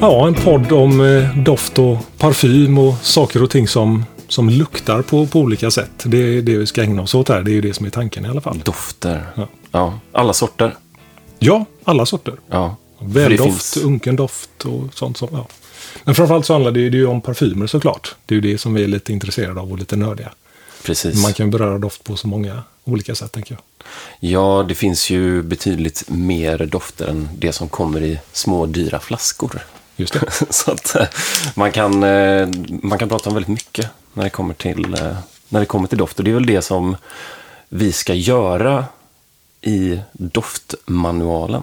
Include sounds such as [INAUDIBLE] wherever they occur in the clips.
Ja, en podd om eh, doft och parfym och saker och ting som, som luktar på, på olika sätt. Det är det vi ska ägna oss åt här. Det är ju det som är tanken i alla fall. Dofter. Ja. Ja. alla sorter. Ja, alla sorter. Ja. Väldoft, finns- unken doft och sånt som, ja. Men framförallt så handlar det ju om parfymer såklart. Det är ju det som vi är lite intresserade av och lite nördiga. Precis. Man kan beröra doft på så många olika sätt, tänker jag. Ja, det finns ju betydligt mer dofter än det som kommer i små dyra flaskor. Just det. [LAUGHS] Så att eh, man kan, eh, man kan prata om väldigt mycket när det kommer till, eh, när det kommer till doft. Och det är väl det som vi ska göra i doftmanualen.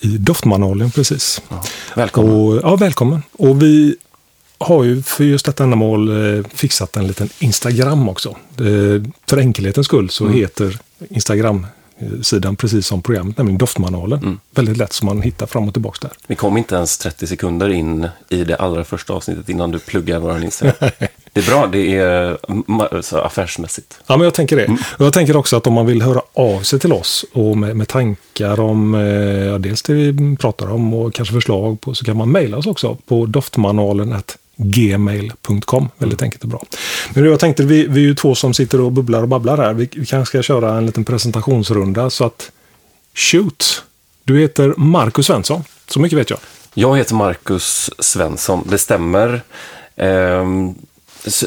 I doftmanualen, precis. Ja. Välkommen. Och, ja, välkommen. Och vi har ju för just detta ändamål fixat en liten Instagram också. För enkelhetens skull så heter Instagram-sidan precis som programmet, nämligen Doftmanualen. Väldigt lätt så man hittar fram och tillbaka där. Vi kom inte ens 30 sekunder in i det allra första avsnittet innan du pluggar vår Instagram. [LAUGHS] Det är bra, det är affärsmässigt. Ja, men jag tänker det. Och jag tänker också att om man vill höra av sig till oss och med, med tankar om eh, ja, dels det vi pratar om och kanske förslag på så kan man mejla oss också på doftmanualen gmail.com. Väldigt enkelt och bra. Men jag tänkte, vi, vi är ju två som sitter och bubblar och babblar här. Vi, vi kanske ska köra en liten presentationsrunda så att shoot! Du heter Marcus Svensson, så mycket vet jag. Jag heter Marcus Svensson, det stämmer. Ehm,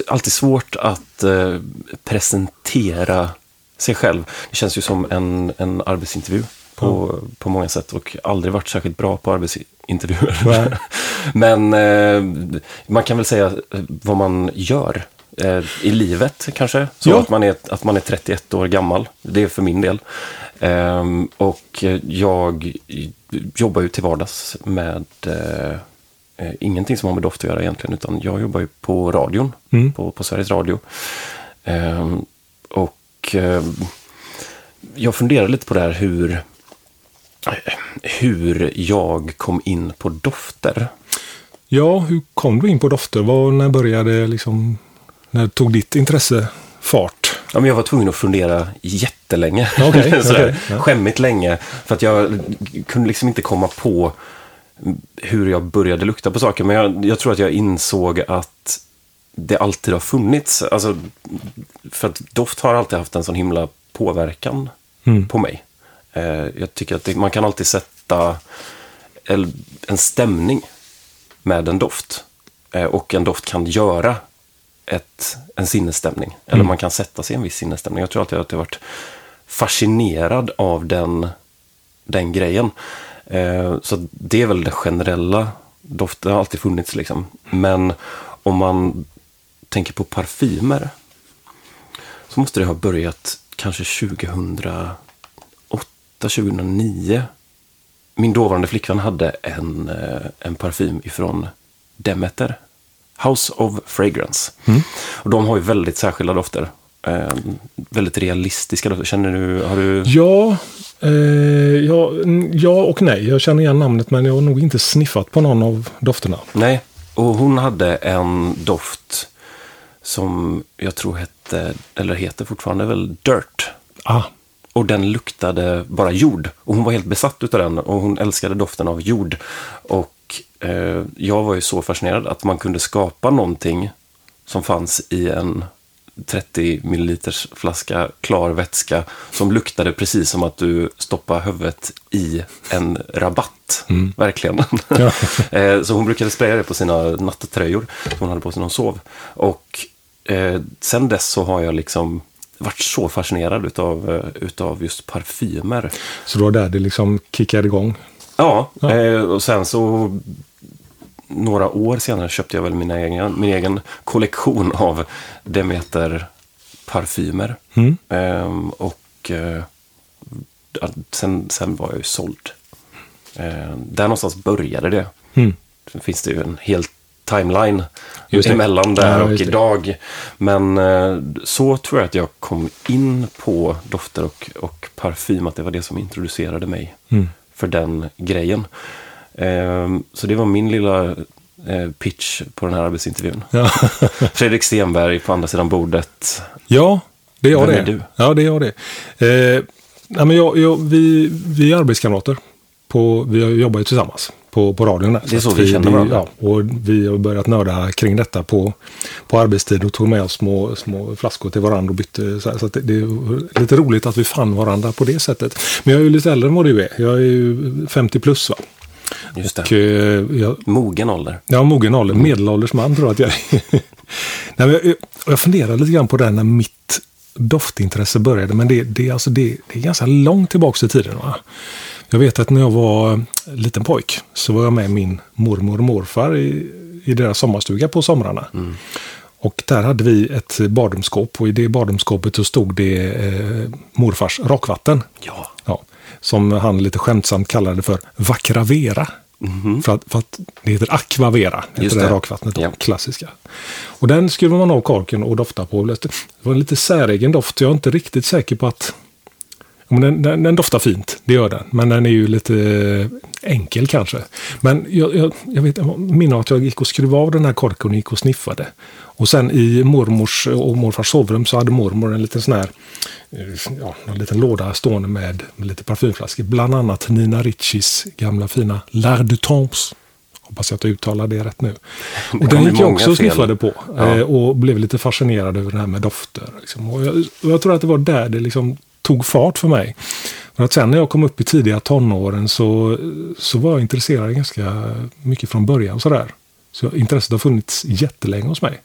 alltid svårt att eh, presentera sig själv. Det känns ju som en, en arbetsintervju på, på många sätt och aldrig varit särskilt bra på arbetsintervjuer. [LAUGHS] Men eh, man kan väl säga eh, vad man gör eh, i livet kanske. Så Ja. att, man är, att man är 31 år gammal. Det är för min del. Ehm, och eh, jag jobbar ju till vardags med eh, eh, ingenting som har med doft att göra egentligen. Utan jag jobbar ju på radion, Mm. på, på Sveriges Radio. Ehm, och eh, jag funderar lite på det här hur, hur jag kom in på dofter. Ja, hur kom du in på dofter? Vad, när började liksom, när tog ditt intresse fart? Ja, men jag var tvungen att fundera jättelänge. [LAUGHS] Sådär, okej, ja. Skämmigt länge. För att jag kunde liksom inte komma på hur jag började lukta på saker. Men jag, jag tror att jag insåg att det alltid har funnits. Alltså, för att doft har alltid haft en sån himla påverkan Mm. på mig. Eh, jag tycker att det, man kan alltid sätta en stämning med en doft. Eh, och en doft kan göra ett, en sinnesstämning. Eller man kan sätta sig i en viss sinnesstämning. Jag tror alltid att jag har varit fascinerad av den, den grejen. Eh, så det är väl det generella. Doften har alltid funnits liksom. Men om man tänker på parfymer. Så måste det ha börjat kanske 2008, 2009. Min dåvarande flickvän hade en, eh, en parfym ifrån Demeter. House of Fragrance. Och de har ju väldigt särskilda dofter. Eh, väldigt realistiska dofter. Känner du, har du... Ja, eh, ja, ja och nej. Jag känner igen namnet men jag har nog inte sniffat på någon av dofterna. Nej, och hon hade en doft som jag tror hette, eller heter fortfarande väl, Dirt. Ah, Och den luktade bara jord. Och hon var helt besatt utav den. Och hon älskade doften av jord. Och eh, jag var ju så fascinerad att man kunde skapa någonting som fanns i en 30 milliliters flaska klar vätska som luktade precis som att du stoppar huvudet i en rabatt. Verkligen. [LAUGHS] Ja. Eh, så hon brukade spraya det på sina nattröjor som hon hade på sig när hon sov. Och eh, sen dess så har jag liksom varit så fascinerad utav, eh, utav just parfymer. så då var där det liksom kickade igång. Ja, Eh, och sen så några år senare köpte jag väl mina egna, min egen kollektion av Demeter parfymer. Mm. Ehm, och eh, ja, sen, sen var jag ju såld. Eh, där någonstans började det. Mm. Sen finns det ju en hel timeline Just det. emellan där Ja, och idag. Men eh, så tror jag att jag kom in på dofter och, och parfym, att det var det som introducerade mig Mm. för den grejen. Ehm, så det var min lilla eh, pitch på den här arbetsintervjun. Ja. [LAUGHS] Fredrik Stenberg på andra sidan bordet. ja, det är jag Vem det. är du? Ja, det är jag det. Eh, nej, men jag, jag, vi, vi är arbetskamrater på, vi jobbar ju tillsammans på, på radion. Där. Det är så att vi känner varandra. Ja, och vi har börjat nörda kring detta på, på arbetstid och tog med oss små, små flaskor till varandra och bytte. Så, så att det, det är lite roligt att vi fann varandra på det sättet. Men jag är ju lite äldre än vad du är. Jag är ju 50 plus va. Just det. Och, eh, jag, Mogen ålder. Ja, mogen ålder. Medelålders man tror jag att jag är. [LAUGHS] Nej, jag, jag funderar lite grann på det här när mitt doftintresse började. Men det, det, alltså det, det är ganska långt tillbaka i tiden. Va? Jag vet att när jag var liten pojk så var jag med min mormor och morfar i, i deras sommarstuga på somrarna. Mm. Och där hade vi ett badrumsskåp och i det badrumsskåpet så stod det eh, morfars rakvatten. Ja. Ja, som han lite skämtsamt kallade för Vackra Vera. För, att, för att det heter Aquavera, heter det, det. rakvattnet. Ja. Klassiska. Och den skulle man av korken och dofta på. Det var en lite säregen doft. Jag är inte riktigt säker på att... Den, den, den doftar fint, det gör den. Men den är ju lite enkel kanske. Men jag, jag, jag vet, jag minns att jag gick och skruvade av den här korken och gick och sniffade. Och sen i mormors och morfars sovrum så hade mormor en liten sån här eh, ja, en liten låda stående med, med lite parfymflaskor. Bland annat Nina Riccis gamla fina L'Art du Temps. Hoppas jag att jag uttalar det rätt nu. [LAUGHS] Och den gick jag också och sniffade på. Ja. Eh, och blev lite fascinerad över det här med dofter. Liksom. Och jag, och jag tror att det var där det liksom tog fart för mig. För att sen när jag kom upp i tidiga tonåren så, så var jag intresserad ganska mycket från början. Sådär. Så intresset har funnits jättelänge hos mig.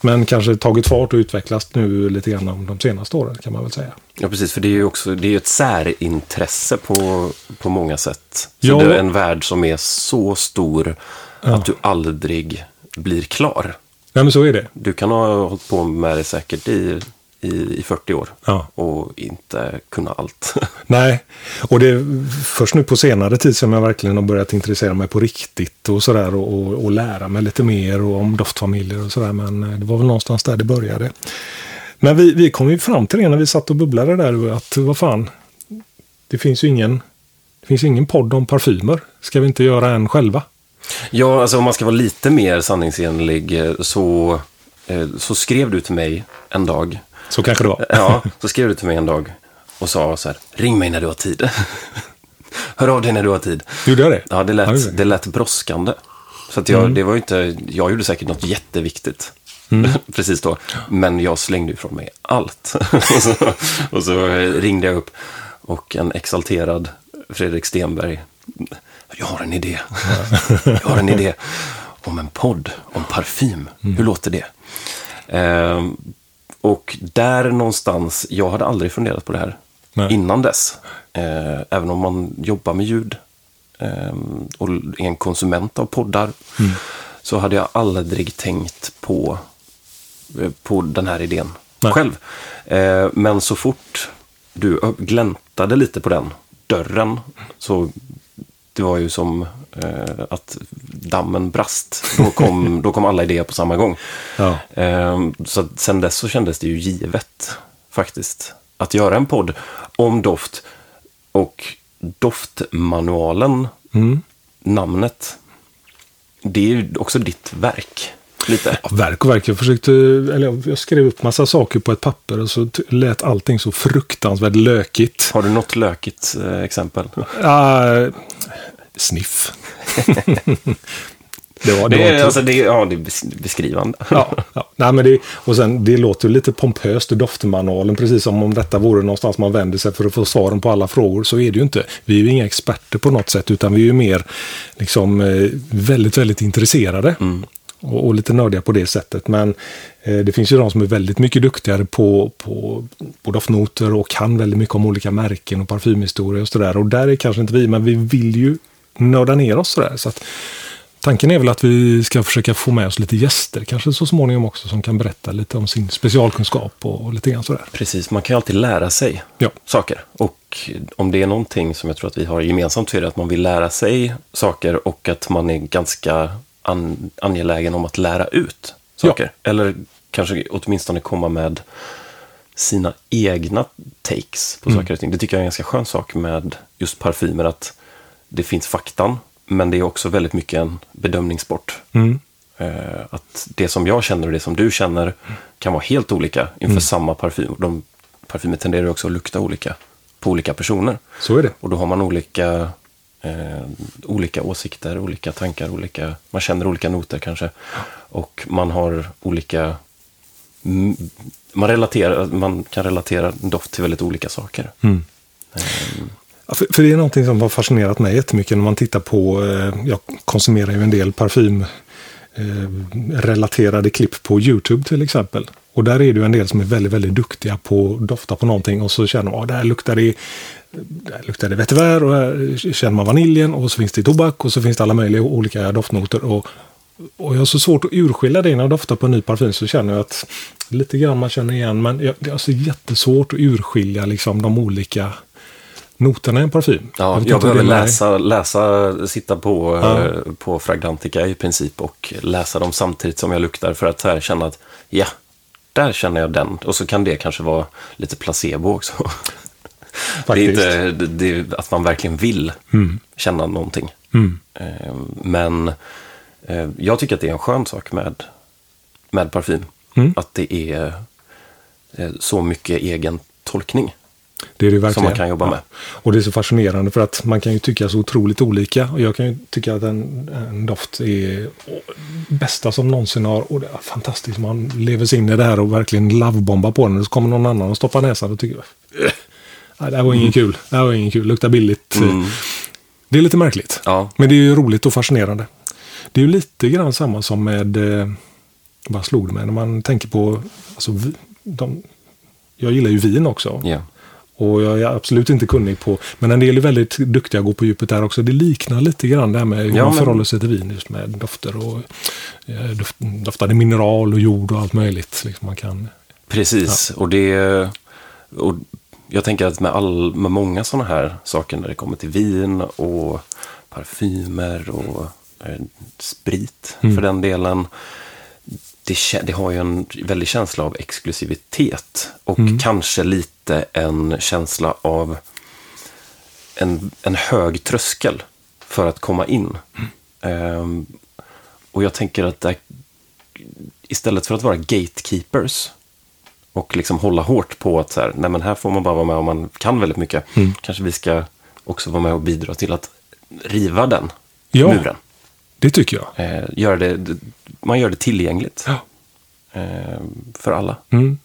Men kanske tagit fart och utvecklats nu lite grann om de senaste åren kan man väl säga. Ja, precis. För det är ju också det är ett särintresse på, på många sätt. Så Ja. det är en värld som är så stor att du aldrig blir klar. Nej men så är det. Du kan ha hållit på med det säkert i, i, i 40 år Ja. och inte kunna allt. [LAUGHS] Nej, och det är först nu på senare tid som jag verkligen har börjat intressera mig på riktigt och sådär och, och, och lära mig lite mer och om doftfamiljer och sådär. Men eh, det var väl någonstans där det började. Men vi, vi kom ju fram till det när vi satt och bubblade där att vad fan, det finns ju ingen, det finns ingen podd om parfymer. Ska vi inte göra en själva? Ja, alltså om man ska vara lite mer sanningsenlig eh, så, eh, så skrev du till mig en dag. Så kanske det var. [LAUGHS] Ja, så skrev du till mig en dag och sa så här, ring mig när du har tid. [LAUGHS] Hör av dig när du har tid. Gjorde jag det? Ja, det Ja, det lät, lät brådskande. Så att jag, det var ju inte, jag gjorde säkert något jätteviktigt. [LAUGHS] Precis då. Men jag slängde ifrån mig allt. och, så, och så ringde jag upp och en exalterad Fredrik Stenberg. Jag har en idé. Jag har en idé om en podd om parfym. Hur låter det? Ehm, och där någonstans, jag hade aldrig funderat på det här Nej. innan dess. Eh, även om man jobbar med ljud eh, och är en konsument av poddar så hade jag aldrig tänkt på, eh, på den här idén Nej. själv. Eh, men så fort du gläntade lite på den dörren så det var ju som eh, att dammen brast. Då kom, [LAUGHS] då kom alla idéer på samma gång. Ja. Eh, så sen dess så kändes det ju givet faktiskt att göra en podd om doft. Och doftmanualen, namnet, det är ju också ditt verk. Lite. Ja, verk och verk. Jag, försökte, eller jag- skrev upp massa saker på ett papper och så lät allting så fruktansvärt lökigt. Har du något lökigt eh, exempel? Uh, sniff. [LAUGHS] det var, det Det var är, alltså, det, ja, det är bes- beskrivande. Ja, [LAUGHS] ja. Nej, men det, och sen, det låter lite pompöst i doftmanualen, precis som om detta vore någonstans man vänder sig för att få svaren på alla frågor. Så är det ju inte. Vi är ju inga experter på något sätt, utan vi är ju mer liksom, eh, väldigt, väldigt intresserade. Och, och lite nördiga på det sättet. Men eh, det finns ju de som är väldigt mycket duktigare på, på, på doftnoter och kan väldigt mycket om olika märken och parfymhistorier och sådär. Och där är kanske inte vi, men vi vill ju nörda ner oss sådär. Så att, Tanken är väl att vi ska försöka få med oss lite gäster, kanske så småningom också, som kan berätta lite om sin specialkunskap och, och lite grann sådär. Precis, man kan ju alltid lära sig Ja. saker. Och om det är någonting som jag tror att vi har gemensamt så är det att man vill lära sig saker och att man är ganska an angelägen om att lära ut saker. Eller kanske åtminstone komma med sina egna takes på saker och ting. Det tycker jag är en ganska skön sak med just parfymer, att det finns faktan, men det är också väldigt mycket en bedömningssport. Mm. Eh, att det som jag känner och det som du känner kan vara helt olika inför samma parfym. De, parfymer tenderar också att lukta olika på olika personer. Så är det. Och då har man olika eh, olika åsikter, olika tankar, olika, man känner olika noter kanske. Och man har olika... mm, Man, relaterar, man kan relatera doft till väldigt olika saker. Mm. Ja, för, för det är någonting som har fascinerat mig jättemycket när man tittar på, eh, jag konsumerar ju en del parfymrelaterade eh, klipp på YouTube till exempel. Och där är det ju en del som är väldigt, väldigt duktiga på att dofta på någonting och så känner man ah, att där luktar det där luktar det vetiver och här känner man vaniljen och så finns det tobak och så finns det alla möjliga olika doftnoter. Och, och jag har så svårt att urskilja det när jag doftar på en ny parfym så känner jag att lite grann man känner igen men jag, det är alltså jättesvårt att urskilja liksom de olika noterna i en parfym. Ja, jag, hur behöver läsa, läsa, sitta på, Ja. eh, på Fragrantica i princip och läsa dem samtidigt som jag luktar för att här känna att ja, där känner jag den. Och så kan det kanske vara lite placebo också. [LAUGHS] Det är Faktiskt. inte det, är att man verkligen vill känna någonting. Mm. Eh, Men eh, jag tycker att det är en skön sak med, med parfym. Mm. Att det är eh, så mycket egen tolkning Det är det verkligen. som man kan jobba med. Och det är så fascinerande för att man kan ju tycka så otroligt olika. Och jag kan ju tycka att en, en doft är bästa som någonsin har. Och det är fantastiskt. Man lever sig in i det här och verkligen lovebombar på den. Och så kommer någon annan och stoppar näsan och tycker "Äh, nej, det här var ingen kul. Det här var ingen kul. Luktar billigt. Mm. Det är lite märkligt. Ja, Men det är ju roligt och fascinerande. Det är ju lite grann samma som med, eh, vad slog det med, när man tänker på, alltså, de, jag gillar ju vin också. ja. Och jag är absolut inte kunnig på, men en del är väldigt duktiga att gå på djupet där också. Det liknar lite grann det här med hur Ja, man men- förhåller sig till vin just med dofter och eh, doft, doftade mineral och jord och allt möjligt. Liksom man kan, Precis, och det... Och jag tänker att med, all, med många sådana här saker när det kommer till vin och parfymer och eh, sprit Mm. för den delen. Det, det har ju en väldig känsla av exklusivitet och Mm. kanske lite en känsla av en, en hög tröskel för att komma in. Ehm, och jag tänker att där, istället för att vara gatekeepers och liksom hålla hårt på att så här, nej men här får man bara vara med om man kan väldigt mycket. Kanske vi ska också vara med och bidra till att riva den Ja. muren. Det tycker jag. Eh, göra det, man gör det tillgängligt Ja. eh, för alla. Mm.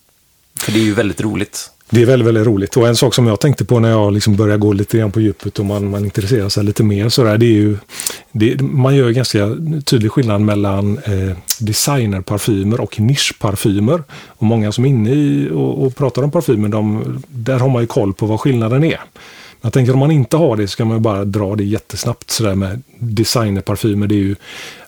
För det är ju väldigt roligt. Det är väldigt, väldigt roligt. Och en sak som jag tänkte på när jag liksom började gå lite grann på djupet och man, man intresserar sig lite mer sådär, det är ju, det, man gör ganska tydlig skillnad mellan eh, designerparfymer och nischparfymer. Och många som är inne i och, och pratar om parfymer, de, där har man ju koll på vad skillnaden är. Jag tänker om man inte har det så kan man bara dra det jättesnabbt sådär med designerparfymer. Det är ju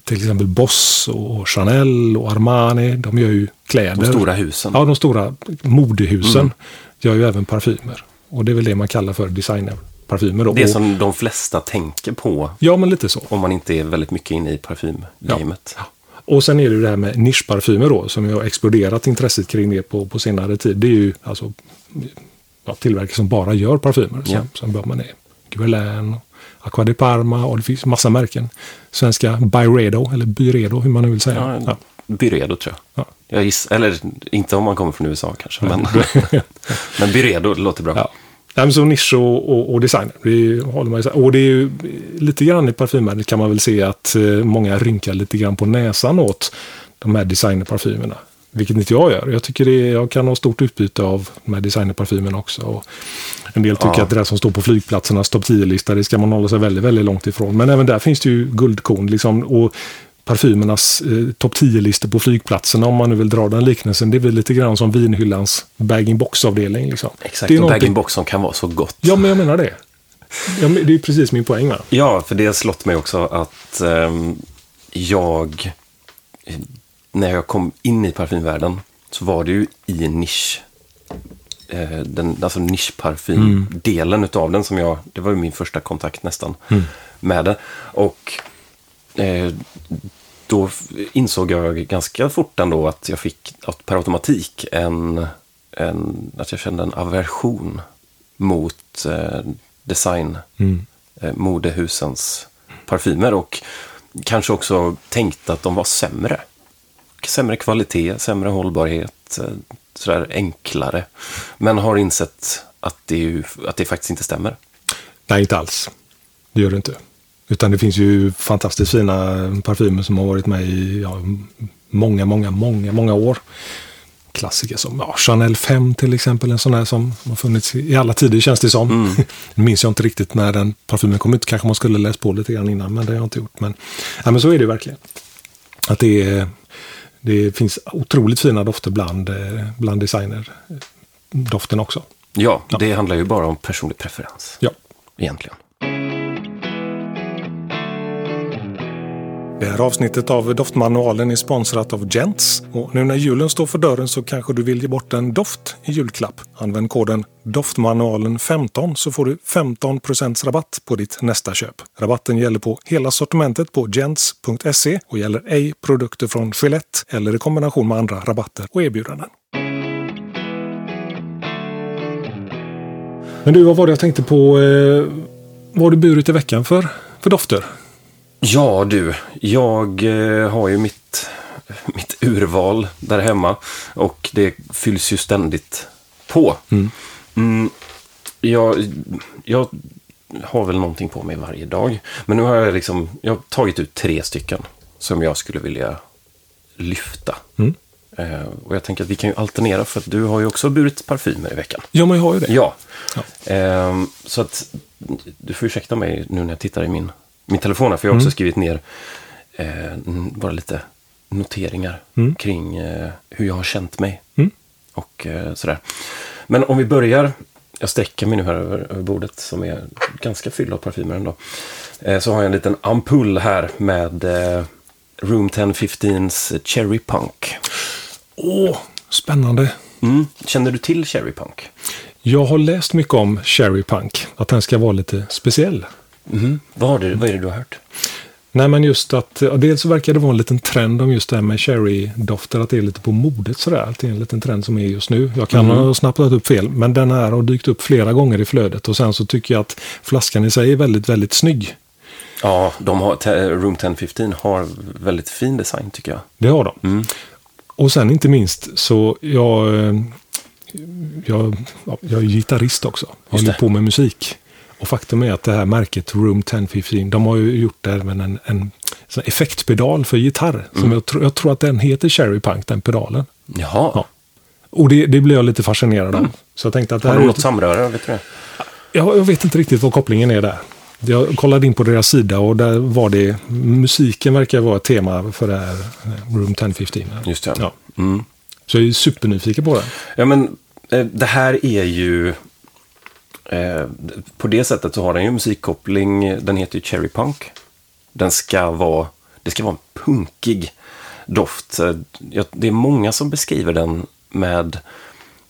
till exempel Boss och Chanel och Armani. De gör ju kläder. De stora husen. Ja, de stora modehusen Mm. gör ju även parfymer. Och det är väl det man kallar för designerparfymer. Då. Det som de flesta tänker på Ja, men lite så. om man inte är väldigt mycket inne i parfymgamet. Och sen är det ju det här med nischparfymer då, som ju har exploderat intresset kring det på, på senare tid. Det är ju alltså ja, tillverkare som bara gör parfymer. Som, Ja. som bör man är Guerlain, Aqua di Parma och det finns massa märken. Svenska Byredo, eller Byredo, hur man nu vill säga. Ja. Byredo tror jag. Ja. jag giss, eller inte om man kommer från USA kanske, men, [LAUGHS] men Byredo låter bra. Ja. Nej, så nisch och, och, och design. Det håller man isär. Och det är ju lite grann i parfymvärlden kan man väl se att eh, många rynkar lite grann på näsan åt de här designerparfymerna. Vilket inte jag gör. Jag tycker det jag kan ha stort utbyte av de här designerparfymerna också. Och en del tycker Ja. att det där som står på flygplatsernas topp 10-lista, det ska man hålla sig väldigt, väldigt långt ifrån. Men även där finns det ju guldkorn. Liksom, och parfymernas eh, topp 10-listor på flygplatserna, om man nu vill dra den liknelsen, det är väl lite grann som vinhyllans bag-in-box-avdelning. Liksom. Exakt, det är och någonting- bag-in-box som kan vara så gott. Ja, men jag menar det. Ja, men det är precis min poäng. Va? Ja, för det har slått mig också att ehm, jag, eh, när jag kom in i parfymvärlden, så var det ju i nisch. Eh, den, alltså nischparfymdelen utav den som jag, det var ju min första kontakt nästan med det. Och eh, då insåg jag ganska fort ändå att jag fick att per automatik en, en, att jag kände en aversion mot eh, design, eh, modehusens parfymer och kanske också tänkte att de var sämre. Sämre kvalitet, sämre hållbarhet, eh, sådär enklare. Men har insett att det, ju, att det faktiskt inte stämmer. Nej, inte alls. det gör det inte. Utan det finns ju fantastiskt fina parfymer som har varit med i ja, många, många, många, många år. Klassiker som ja, Chanel 5 till exempel, en sån här som har funnits i alla tider känns det som. Mm. [LAUGHS] nu minns jag inte riktigt när den parfymen kom ut, kanske man skulle läst på lite grann innan, men det har jag inte gjort. Men, ja, men så är det verkligen. Att det, är, det finns otroligt fina dofter bland, eh, bland designerdoften också. Ja, ja, det handlar ju bara om personlig preferens. Ja. Egentligen. Det här avsnittet av Doftmanualen är sponsrat av Gents. Och nu när julen står för dörren så kanske du vill ge bort en doft i julklapp. Använd koden Doftmanualen15 så får du 15% rabatt på ditt nästa köp. Rabatten gäller på hela sortimentet på gents.se och gäller ej produkter från Gillette eller i kombination med andra rabatter och erbjudanden. Men du, vad var det jag tänkte på? Eh, vad har du burit i veckan för, för dofter? Ja du, jag eh, har ju mitt, mitt urval där hemma och det fylls ju ständigt på. Mm. Mm, jag, jag har väl någonting på mig varje dag. Men nu har jag liksom, jag har tagit ut tre stycken som jag skulle vilja lyfta. Mm. Eh, och jag tänker att vi kan ju alternera för att du har ju också burit parfymer i veckan. Ja, men jag har ju det. Ja. ja. Eh, så att du får ursäkta mig nu när jag tittar i min min telefon här, för jag har också mm. skrivit ner eh, bara lite noteringar mm. kring eh, hur jag har känt mig. Mm. Och eh, sådär. Men om vi börjar, jag sträcker mig nu här över, över bordet som är ganska fylld av parfymer ändå. Eh, så har jag en liten ampull här med eh, Room 1015s Cherry Punk. Åh, spännande. Mm. Känner du till Cherry Punk? Jag har läst mycket om Cherry Punk, att den ska vara lite speciell. Mm. Vad, har du, vad är det du har hört? Nej, men just att dels så verkar det vara en liten trend om just det här med cherry-dofter, att det är lite på modet sådär. Att det är en liten trend som är just nu. Jag kan mm. ha snappat upp fel, men den här har dykt upp flera gånger i flödet och sen så tycker jag att flaskan i sig är väldigt, väldigt snygg. Ja, de har, Room 1015 har väldigt fin design tycker jag. Det har de. Mm. Och sen inte minst så jag, jag, jag är gitarrist också. Jag håller på med musik. Och faktum är att det här märket Room 1015, de har ju gjort även en, en effektpedal för gitarr. Mm. Som jag, tro, jag, tror att den heter Cherry Punk, den pedalen. Jaha. Ja. Och det, det blev jag lite fascinerad av. Mm. Så jag tänkte att har du något samröre? Vet du det? Jag, jag vet inte riktigt vad kopplingen är där. Jag kollade in på deras sida och där var det, musiken verkar vara ett tema för det här eh, Room 1015. Just det. Ja. Mm. Så jag är supernyfiken på det. Ja, men eh, det här är ju Eh, på det sättet så har den ju musikkoppling. Den heter ju Cherry Punk. Den ska vara, det ska vara en punkig doft. Eh, det är många som beskriver den med,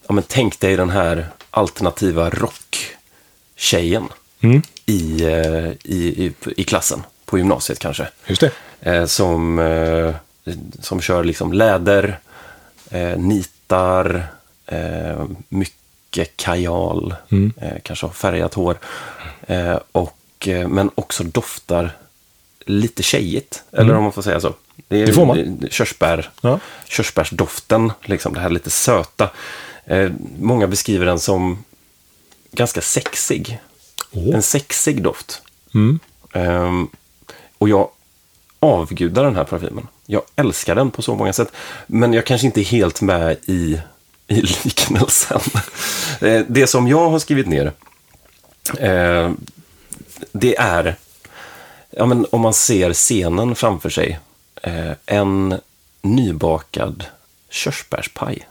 ja men tänk dig den här alternativa rocktjejen mm. i, eh, i, i, i klassen på gymnasiet kanske. Just det. Som, som kör liksom läder, nitar, mycket kajal, mm. eh, kanske har färgat hår. Eh, och, eh, men också doftar lite tjejigt, mm. eller om man får säga så. Det, är, det får man. Körsbär, ja. Körsbärsdoften, liksom det här lite söta. Eh, många beskriver den som ganska sexig. Oh. En sexig doft. Mm. Ehm, och jag avgudar den här parfymen. Jag älskar den på så många sätt. Men jag kanske inte är helt med i i liknelsen. Eh, det som jag har skrivit ner, eh, det är, ja, men om man ser scenen framför sig, eh, en nybakad körsbärspaj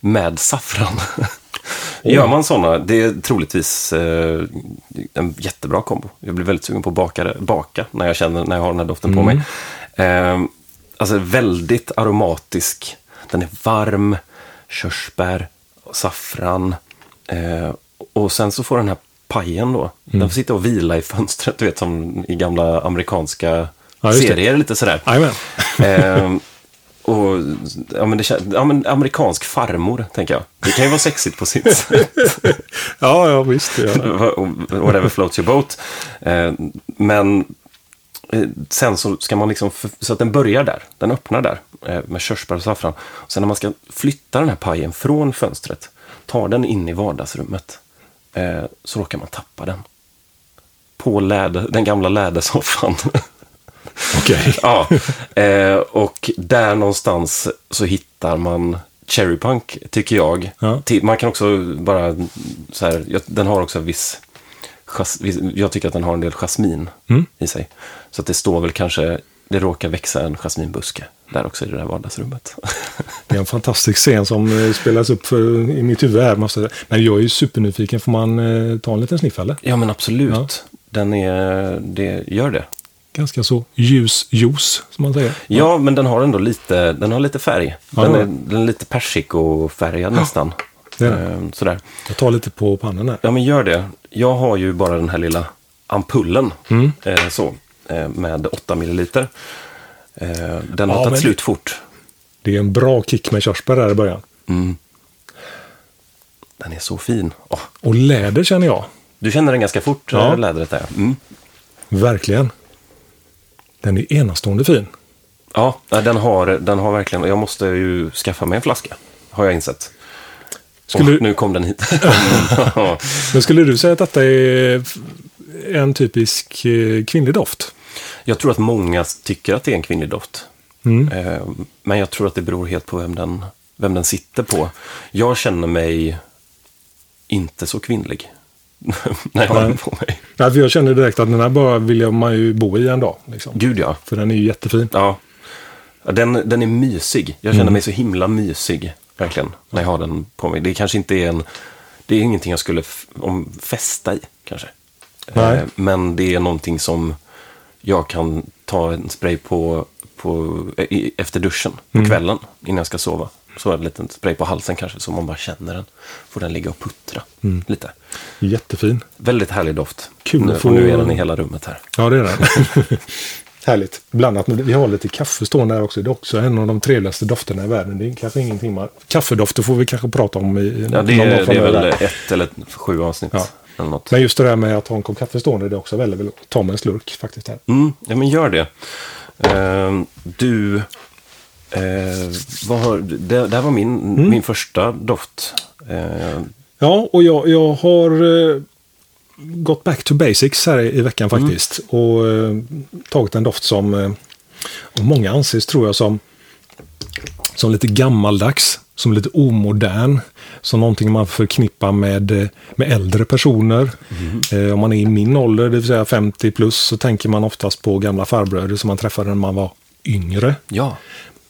med saffran. [LAUGHS] Gör man sådana, det är troligtvis eh, en jättebra kombo. Jag blir väldigt sugen på att baka, baka när jag känner när jag har den här doften mm. på mig. Eh, alltså väldigt aromatisk, den är varm, körsbär, saffran. Eh, och sen så får den här pajen då, mm. den får sitta och vila i fönstret, du vet som i gamla amerikanska ja, serier, lite sådär. [LAUGHS] eh, och, ja, men det, ja, men amerikansk farmor, tänker jag. Det kan ju vara sexigt på sitt sätt. [LAUGHS] ja, ja, visst. Ja. [LAUGHS] Whatever floats your boat. Eh, men sen så ska man liksom, så att den börjar där, den öppnar där eh, med körsbär och saffran. Sen när man ska flytta den här pajen från fönstret, ta den in i vardagsrummet, eh, så råkar man tappa den. på läder, den gamla lädersoffan. [LAUGHS] Okej. [LAUGHS] ja, eh, och där någonstans så hittar man Cherry Punk, tycker jag. Ja. Man kan också bara, så här, den har också jas, viss, jag tycker att den har en del jasmin Mm. i sig. Så att det står väl kanske, det råkar växa en jasminbuske där också i det där vardagsrummet. [LAUGHS] Det är en fantastisk scen som eh, spelas upp för, i mitt huvud här. Måste, men jag är ju supernyfiken. Får man eh, ta en liten sniff eller? ja men absolut, Ja. den är, det gör det. Ganska så ljus juice, som man säger. Ja, men den har ändå lite, den har lite färg. Ja, Den det är, den är lite persikofärgad nästan. det är den. Ehm, Sådär. Jag tar lite på pannan här. Ja, men gör det. Jag har ju bara den här lilla ampullen. Mm. Eh, så, eh, med 8 milliliter. Eh, den har Ja, tagit slut fort. Det är en bra kick med körsbär där i början. Mm. Den är så fin. Åh, Och läder känner jag. du känner den ganska fort, Ja. ja. lädret där. Mm. Verkligen. Den är enastående fin. Ja, den har, den har verkligen... Jag måste ju skaffa mig en flaska, har jag insett. Skulle du- Nu kom den hit. Ja. [LAUGHS] Men skulle du säga att detta är en typisk eh, kvinnlig doft? Jag tror att många tycker att det är en kvinnlig doft. Mm. Eh, Men jag tror att det beror helt på vem den, vem den sitter på. Jag känner mig inte så kvinnlig [LAUGHS] när jag har den på mig. Nej, för jag känner direkt att den här bara vill jag- man ju bo i en dag. Liksom. Gud ja. För den är ju jättefin. ja. Ja, Den, den är mysig. Jag känner Mm. mig så himla mysig, verkligen, när jag har den på mig. Det kanske inte är en... Det är ingenting jag skulle om, fästa i, kanske. Nej. Eh, Men det är någonting som jag kan ta en spray på, på i, efter duschen på Mm. kvällen innan jag ska sova. Så en liten spray på halsen kanske, så man bara känner den. Får den ligga och puttra lite. Jättefin. Väldigt härlig doft. Kul nu, få- nu är den i hela rummet här. Ja, det är den. [LAUGHS] Härligt. Blandat med, vi har lite kaffe stående här också. Det är också en av de trevligaste dofterna i världen. Det är kanske ingenting man... Kaffedofter får vi kanske prata om i Ja, det, någon är, det är väl ett eller sju avsnitt. Ja. Eller något. Men just det där med att ha en kopp kaffe stående, det är också väldigt, väldigt... Ta mig en slurk faktiskt här. Mm, ja, men gör det. Ehm, du, vad har, det, det här var min, Mm. min första doft. Ehm, Ja, och jag, jag har eh, gått back to basics här i, veckan faktiskt. Och eh, tagit en doft som eh, många anses, tror jag, som, som lite gammaldags. Som lite omodern. Som någonting man förknippar med, eh, med äldre personer. Eh, om man är i min ålder, det vill säga 50 plus, så tänker man oftast på gamla farbröder som man träffade när man var yngre. ja,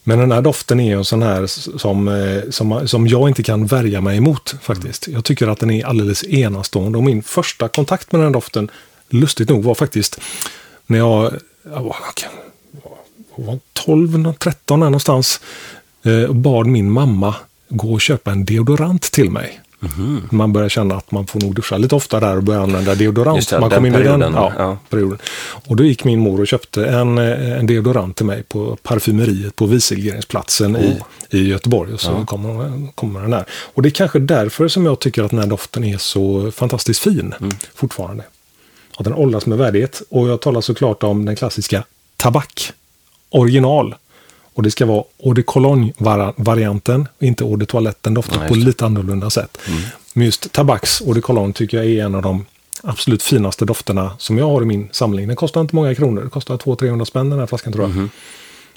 Men den här doften är ju en sån här som, eh, som, som jag inte kan värja mig emot faktiskt. Jag tycker att den är alldeles enastående och min första kontakt med den här doften, lustigt nog, var faktiskt när jag, jag var, jag var 12, 13 där någonstans eh, och bad min mamma gå och köpa en deodorant till mig. Man börjar känna att man får nog duscha lite ofta där och börja använda deodorant. Just det, man kom in i den ja, ja. perioden. Och då gick min mor och köpte en, eh, en deodorant till mig på parfymeriet på Wieselgrensplatsen i, i Göteborg. Och så kommer, kommer den där. Och det är kanske därför som jag tycker att den här doften är så fantastiskt fin fortfarande. Att den åldras med värdighet. Och jag talar såklart om den klassiska tabak original. Och det ska vara eau de cologne-varianten, inte eau de toilette. Den doftar Nej, på det. lite annorlunda sätt. Men just tabaks eau de cologne tycker jag är en av de absolut finaste dofterna som jag har i min samling. Den kostar inte många kronor. Det kostar 200-300 spänn den här flaskan tror jag.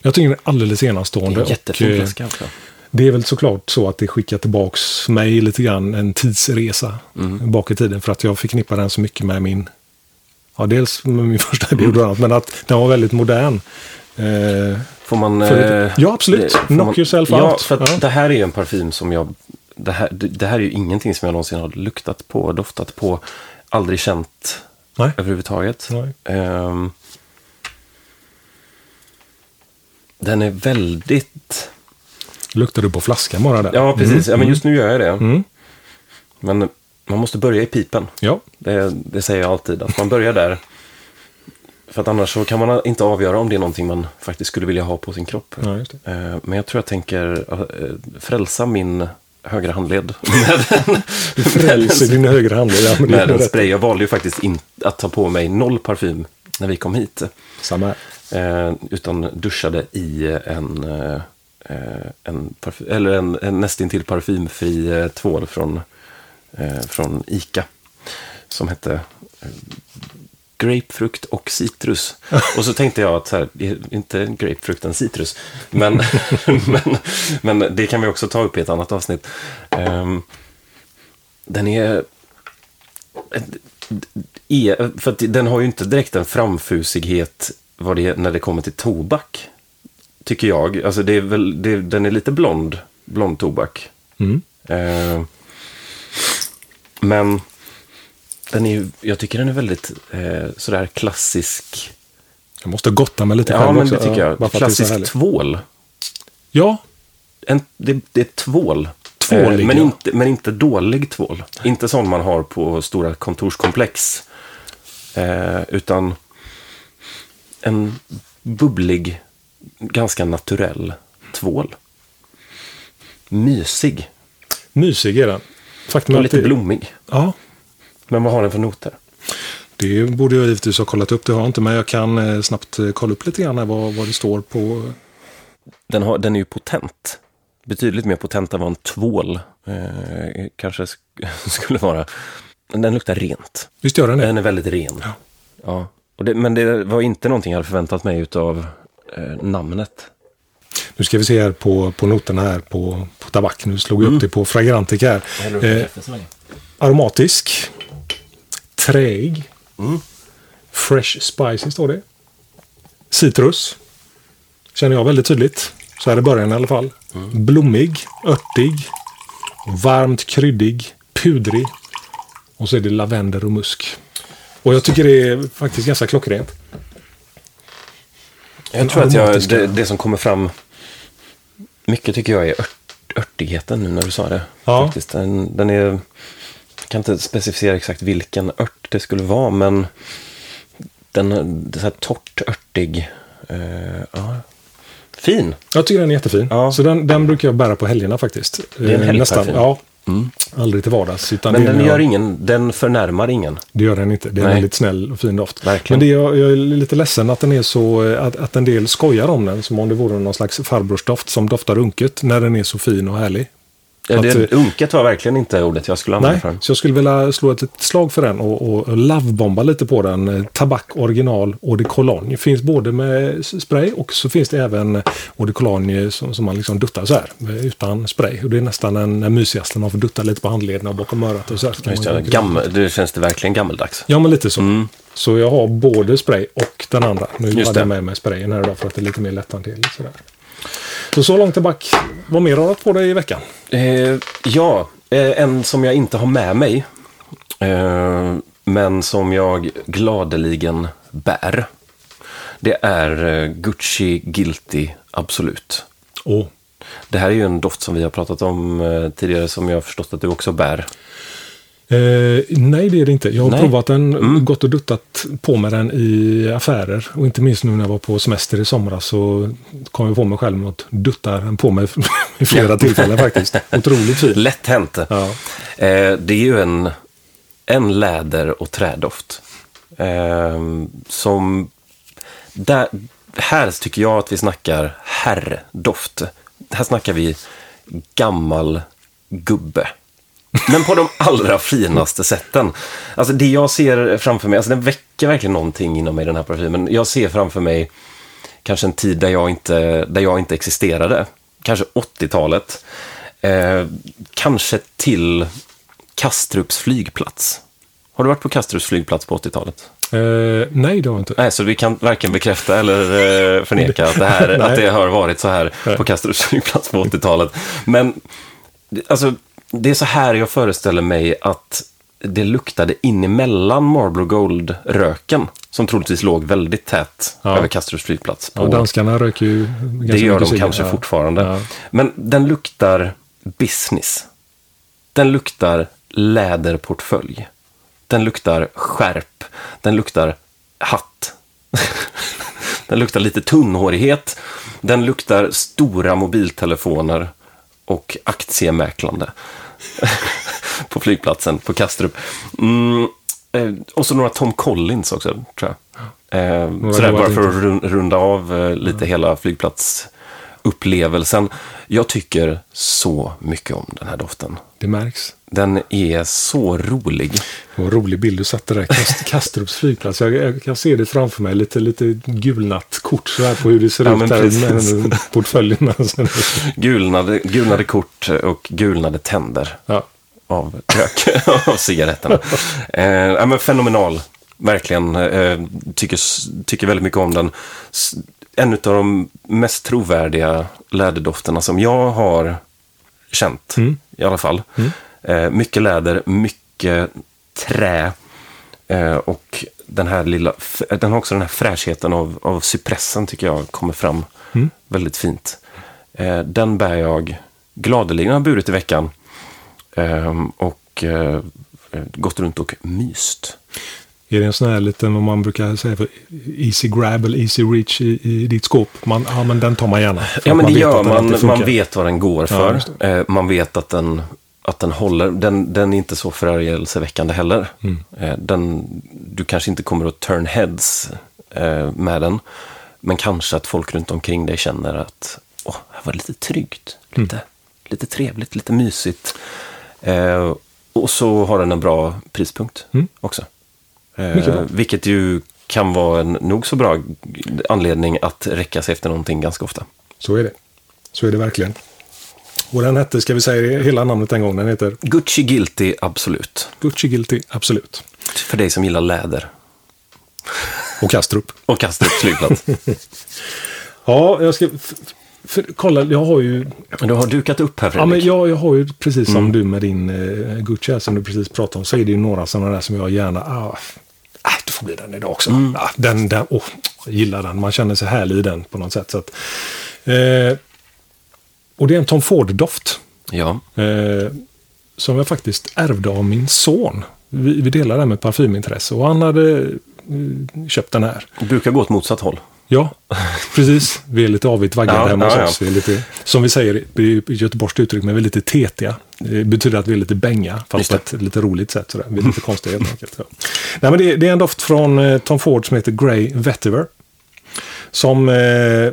Jag tycker den är alldeles det enastående. är en jättefin eh, flaska också. det är väl såklart så att det skickar tillbaks mig lite grann en tidsresa bak i tiden. För att jag förknippar den så mycket med min, ja dels med min första deodorant, men att den var väldigt modern. Eh, Får man... Eh, Ja, absolut. Knock man, yourself ja, out. för att Ja. det här är ju en parfym som jag... Det här, det, det här är ju ingenting som jag någonsin har luktat på, doftat på, aldrig känt nej. överhuvudtaget. Nej. Ehm, den är väldigt... Luktar du på flaskan bara där? Ja, precis. Ja, men just nu gör jag det. Mm. Men man måste börja i pipen. Ja, Det, det säger jag alltid, att man börjar där. För att annars så kan man inte avgöra om det är någonting man faktiskt skulle vilja ha på sin kropp. ja. Eh, Men jag tror jag tänker eh, frälsa min högra handled [LAUGHS] [LAUGHS] Du frälser din högra handled. Ja, med en rätt. spray. Jag valde ju faktiskt in, att ta på mig noll parfym när vi kom hit. Samma. Eh, utan duschade i en, eh, en, parfym, eller en, en nästintill parfymfri eh, tvål från, från Ica. Som hette, grapefrukt och citrus. Och så tänkte jag att så här, är inte grapefrukt en citrus. Men, [LAUGHS] men, men det kan vi också ta upp i ett annat avsnitt. Um, den är... är för att den har ju inte direkt en framfusighet vad det, när det kommer till tobak. Tycker jag. Alltså det är väl, det, den är lite blond, blond tobak. Mm. Uh, men den är, jag tycker den är väldigt eh, sådär klassisk. Jag måste gotta mig lite ja, själv men också. det tycker jag. bara är så klassisk tvål. Ja, En, det, det är tvål. Tvålig, Eh, men, ja. inte, men inte dålig tvål. Inte sån man har på stora kontorskomplex. Eh, utan en bubblig, ganska naturell tvål. Mysig mysig är den. Faktum och lite blommig. Ja, Men vad har den för noter? det borde jag givetvis ha kollat upp. Det har jag inte, men jag kan eh, snabbt eh, kolla upp lite grann vad, vad det står på. Den, har, den är ju potent. Betydligt mer potent än vad en tvål eh, kanske sk- [LAUGHS] skulle vara. Den luktar rent. Visst gör den det? Den är väldigt ren. Ja. Ja. Och det, men det var inte någonting jag hade förväntat mig utav eh, namnet. Nu ska vi se här på, på noterna här på, på tabak. Nu slog jag upp det på Fragrantica här. Eh, aromatisk. Träig. Mm. Fresh spicy står det. Citrus. Känner jag väldigt tydligt. Så här i början i alla fall. Blommig, örtig, varmt kryddig, pudrig. Och så är det lavendel och musk. Och jag tycker det är faktiskt ganska klockrent. Jag tror att jag, det, det som kommer fram mycket tycker jag är ört, örtigheten nu när du sa det. Ja. Faktiskt. Den, den är, kan inte specificera exakt vilken ört det skulle vara, men den det är så här torrt, örtig. Eh, ja. Fin. Jag tycker den är jättefin. Ja. Så den, den brukar jag bära på helgerna faktiskt. är en Eh, helgparfym. Ja. Aldrig till vardags. Utan Men det, den gör jag- ingen, den förnärmar ingen. Det gör den inte. Det är en Nej. väldigt snäll och fin doft. Verkligen. Men det är, jag är lite ledsen att den är så, eh, att, att en del skojar om den. Som om det vore någon slags farbrorstoft som doftar unket. När den är så fin och härlig. Ja, det, Att, eh, unket var verkligen inte ordet jag skulle använda Nej, för den. så jag skulle vilja slå ett, ett slag för den och, och lovebomba lite på den. Eh, Tabak original eau de cologne. Finns både med spray och så finns det även eau de cologne som, som man liksom duttar så här. eh, Utan spray. Och det är nästan den den mysigaste. Man får dutta lite på handlederna och bakom örat och så här. Just det, gammel, det känns det verkligen gammeldags. Ja, men lite så. Mm. Så jag har både spray och den andra. Nu Just hade det. jag med mig sprayen här idag för att det är lite mer lätthanterligt. Sådär. Så så långt tillbaka. Vad mer har du haft på dig i veckan? Eh, ja, eh, en som jag inte har med mig, eh, men som jag gladeligen bär. Det är eh, Gucci Guilty Absolut. Åh, Det här är ju en doft som vi har pratat om eh, tidigare som jag har förstått att du också bär. Eh, nej, det är det inte. Jag har Nej. provat den, Mm. gått och duttat på med den i affärer. Och inte minst nu när jag var på semester i somras så kom jag på mig själv att dutta den på mig [LAUGHS] i flera tillfällen faktiskt. Otroligt fin. Lätt hänt. Ja. Eh, det är ju en, en läder och trädoft. Eh, som... Där, här tycker jag att vi snackar herrdoft. Här snackar vi gammal gubbe. Men på de allra finaste sätten. Alltså det jag ser framför mig, alltså den väcker verkligen någonting inom mig den här parfymen. Jag ser framför mig kanske en tid där jag inte, där jag inte existerade. Kanske 80-talet. Eh, kanske till Kastrups flygplats. Har du varit på Kastrups flygplats på 80-talet? Eh, nej, det har jag inte. Nej, så vi kan varken bekräfta eller eh, förneka att det, här, [LAUGHS] att det har varit så här på Kastrups flygplats på 80-talet. Men alltså, det är så här jag föreställer mig att det luktade in emellan Marlboro Gold-röken, som troligtvis låg väldigt tätt Ja. över Kastrups flygplats. Ja, På, danskarna röker ju ganska det gör de kanske Ja. fortfarande. Ja. Men den luktar business. Den luktar läderportfölj. Den luktar skärp. Den luktar hatt. [LAUGHS] den luktar lite tunnhårighet. Den luktar stora mobiltelefoner och aktiemäklande. [LAUGHS] på flygplatsen på Kastrup. Mm, eh, och så några Tom Collins också, tror jag. Eh, sådär, bara för att run- runda av eh, lite hela flygplatsunket. Upplevelsen. Jag tycker så mycket om den här doften. Det märks. Den är så rolig. Det var en rolig bild du satte där. Kast, [LAUGHS] Kastrups flygplats. Jag, jag kan se det framför mig. Lite, lite gulnat kort så här på hur det ser Ja, ut där med portföljen. [LAUGHS] Gulnade, gulnade kort och gulnade tänder Ja. av rök, [LAUGHS] av cigaretterna. Eh, ja, men fenomenal, verkligen. Eh, tycker, tycker väldigt mycket om den. En av de mest trovärdiga läderdofterna som jag har känt, Mm. i alla fall. Eh, mycket läder, mycket trä. Eh, och den här lilla, den har också den här fräschheten av, av cypressen tycker jag kommer fram Mm. väldigt fint. Eh, den bär jag gladeligen, har burit i veckan. Ehm, och eh, gått runt och myst. Är det en sån här liten, vad man brukar säga för easy grab eller easy reach i, i ditt skåp? Man, ja, men den tar man gärna. Ja, men det gör man. Man vet vad den går Ja, för. just Eh, man vet att den, att den håller. Den, den är inte så förargelseväckande heller. Mm. Eh, den, du kanske inte kommer att turn heads eh, med den. Men kanske att folk runt omkring dig känner att åh, här var det lite tryggt. Mm. Lite, lite trevligt, lite mysigt. Eh, och så har den en bra prispunkt Mm. också. Eh, vilket ju kan vara en nog så bra anledning att räcka sig efter någonting ganska ofta. Så är det. Så är det verkligen. Och den hette, ska vi säga hela namnet en gång, den heter Gucci Guilty, absolut. Gucci Guilty, absolut. För dig som gillar läder. Och Kastrup. [LAUGHS] Och Kastrup flygplats. [LAUGHS] Ja, jag ska... För, kolla, jag har ju... Du har dukat upp här Ja, Fredrik. men jag, jag har ju precis som Mm. du med din eh, Gucci här, som du precis pratade om, så är det ju några sådana där som jag gärna... Ah, ah, det får bli den idag också. Mm. Ah, den, den, oh, jag gillar den. Man känner sig härlig i den på något sätt. Så att, eh, och det är en Tom Ford-doft. Ja. Eh, som jag faktiskt ärvde av min son. Vi, vi delar det här med parfymintresse och han hade eh, köpt den här. Det brukar gå åt motsatt håll. Ja, precis. Vi är lite avigt vaggade Ja, hemma hos ja, oss. Vi är lite, som vi säger i göteborgskt uttryck, men vi är lite tetiga. Det betyder att vi är lite bänga, fast på ett lite roligt sätt. Sådär. Vi är lite konstiga helt enkelt. Ja. Nej, men det, det är en doft från eh, Tom Ford som heter Grey Vetiver. Som eh,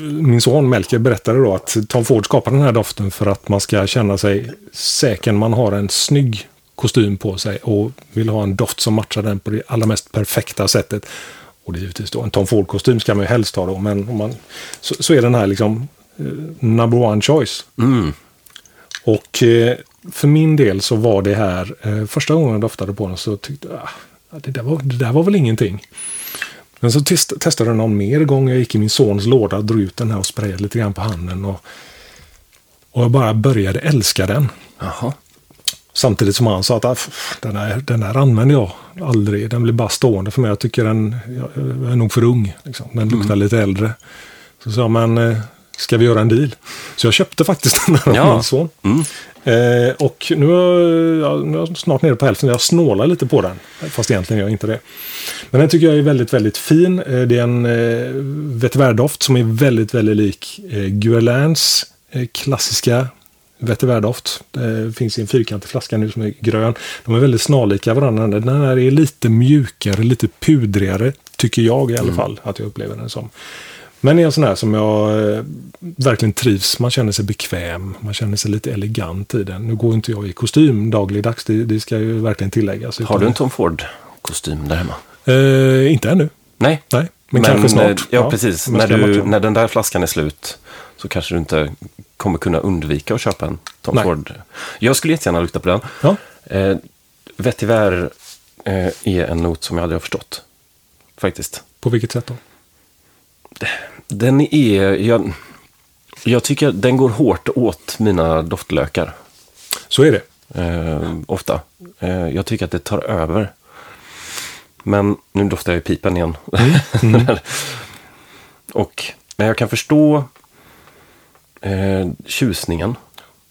min son Melker berättade då att Tom Ford skapade den här doften för att man ska känna sig säker när man har en snygg kostym på sig och vill ha en doft som matchar den på det allra mest perfekta sättet. Och det är givetvis då en Tom Ford-kostym ska man ju helst ha då, men om man, så, så är den här liksom eh, number one choice. Mm. Och eh, för min del så var det här, eh, första gången jag doftade på den så tyckte jag, ah, det, där var, det där var väl ingenting. Men så test, testade jag någon mer gång. Jag gick i min sons låda, drog ut den här och sprayade lite grann på handen. Och, och jag bara började älska den. Jaha. Samtidigt som han sa att "Ah, den här, den här använder jag aldrig. Den blir bara stående för mig. Jag tycker den jag, är nog för ung. Liksom. Den luktar lite äldre. Så sa jag, men eh, ska vi göra en deal? Så jag köpte faktiskt [LAUGHS] den här Ja. av min son. Mm. Eh, och nu är, jag, nu är jag snart nere på hälften. Jag snålar lite på den. Fast egentligen gör jag inte det. Men den tycker jag är väldigt, väldigt fin. Eh, det är en eh, vetivärdoft som är väldigt, väldigt lik eh, Guerlains eh, klassiska vetivärdoft. Det finns i en fyrkantig flaska nu som är grön. De är väldigt snarlika varandra. Den här är lite mjukare, lite pudrigare. Tycker jag i alla fall att jag upplever den som. Men är en sån här som jag eh, verkligen trivs. Man känner sig bekväm. Man känner sig lite elegant i den. Nu går inte jag i kostym dagligdags. Det, det ska ju verkligen tilläggas. Har du en Tom Ford-kostym där hemma? Eh, inte ännu. Nej. Nej, men, kanske snart. eh, Ja, precis. om jag När, du, när den där flaskan är slut så kanske du inte kommer kunna undvika att köpa en Tom Nej. Ford. Jag skulle jättegärna lukta på den. Ja, Eh, Vetiver eh, är en not som jag aldrig har förstått. Faktiskt. på vilket sätt då? Den är... Jag, jag tycker den går hårt åt mina doftlökar. Så är det. Eh, ofta. Eh, jag tycker att det tar över. Men nu doftar jag i pipen igen. [LAUGHS] Och, men jag kan förstå eh, tjusningen.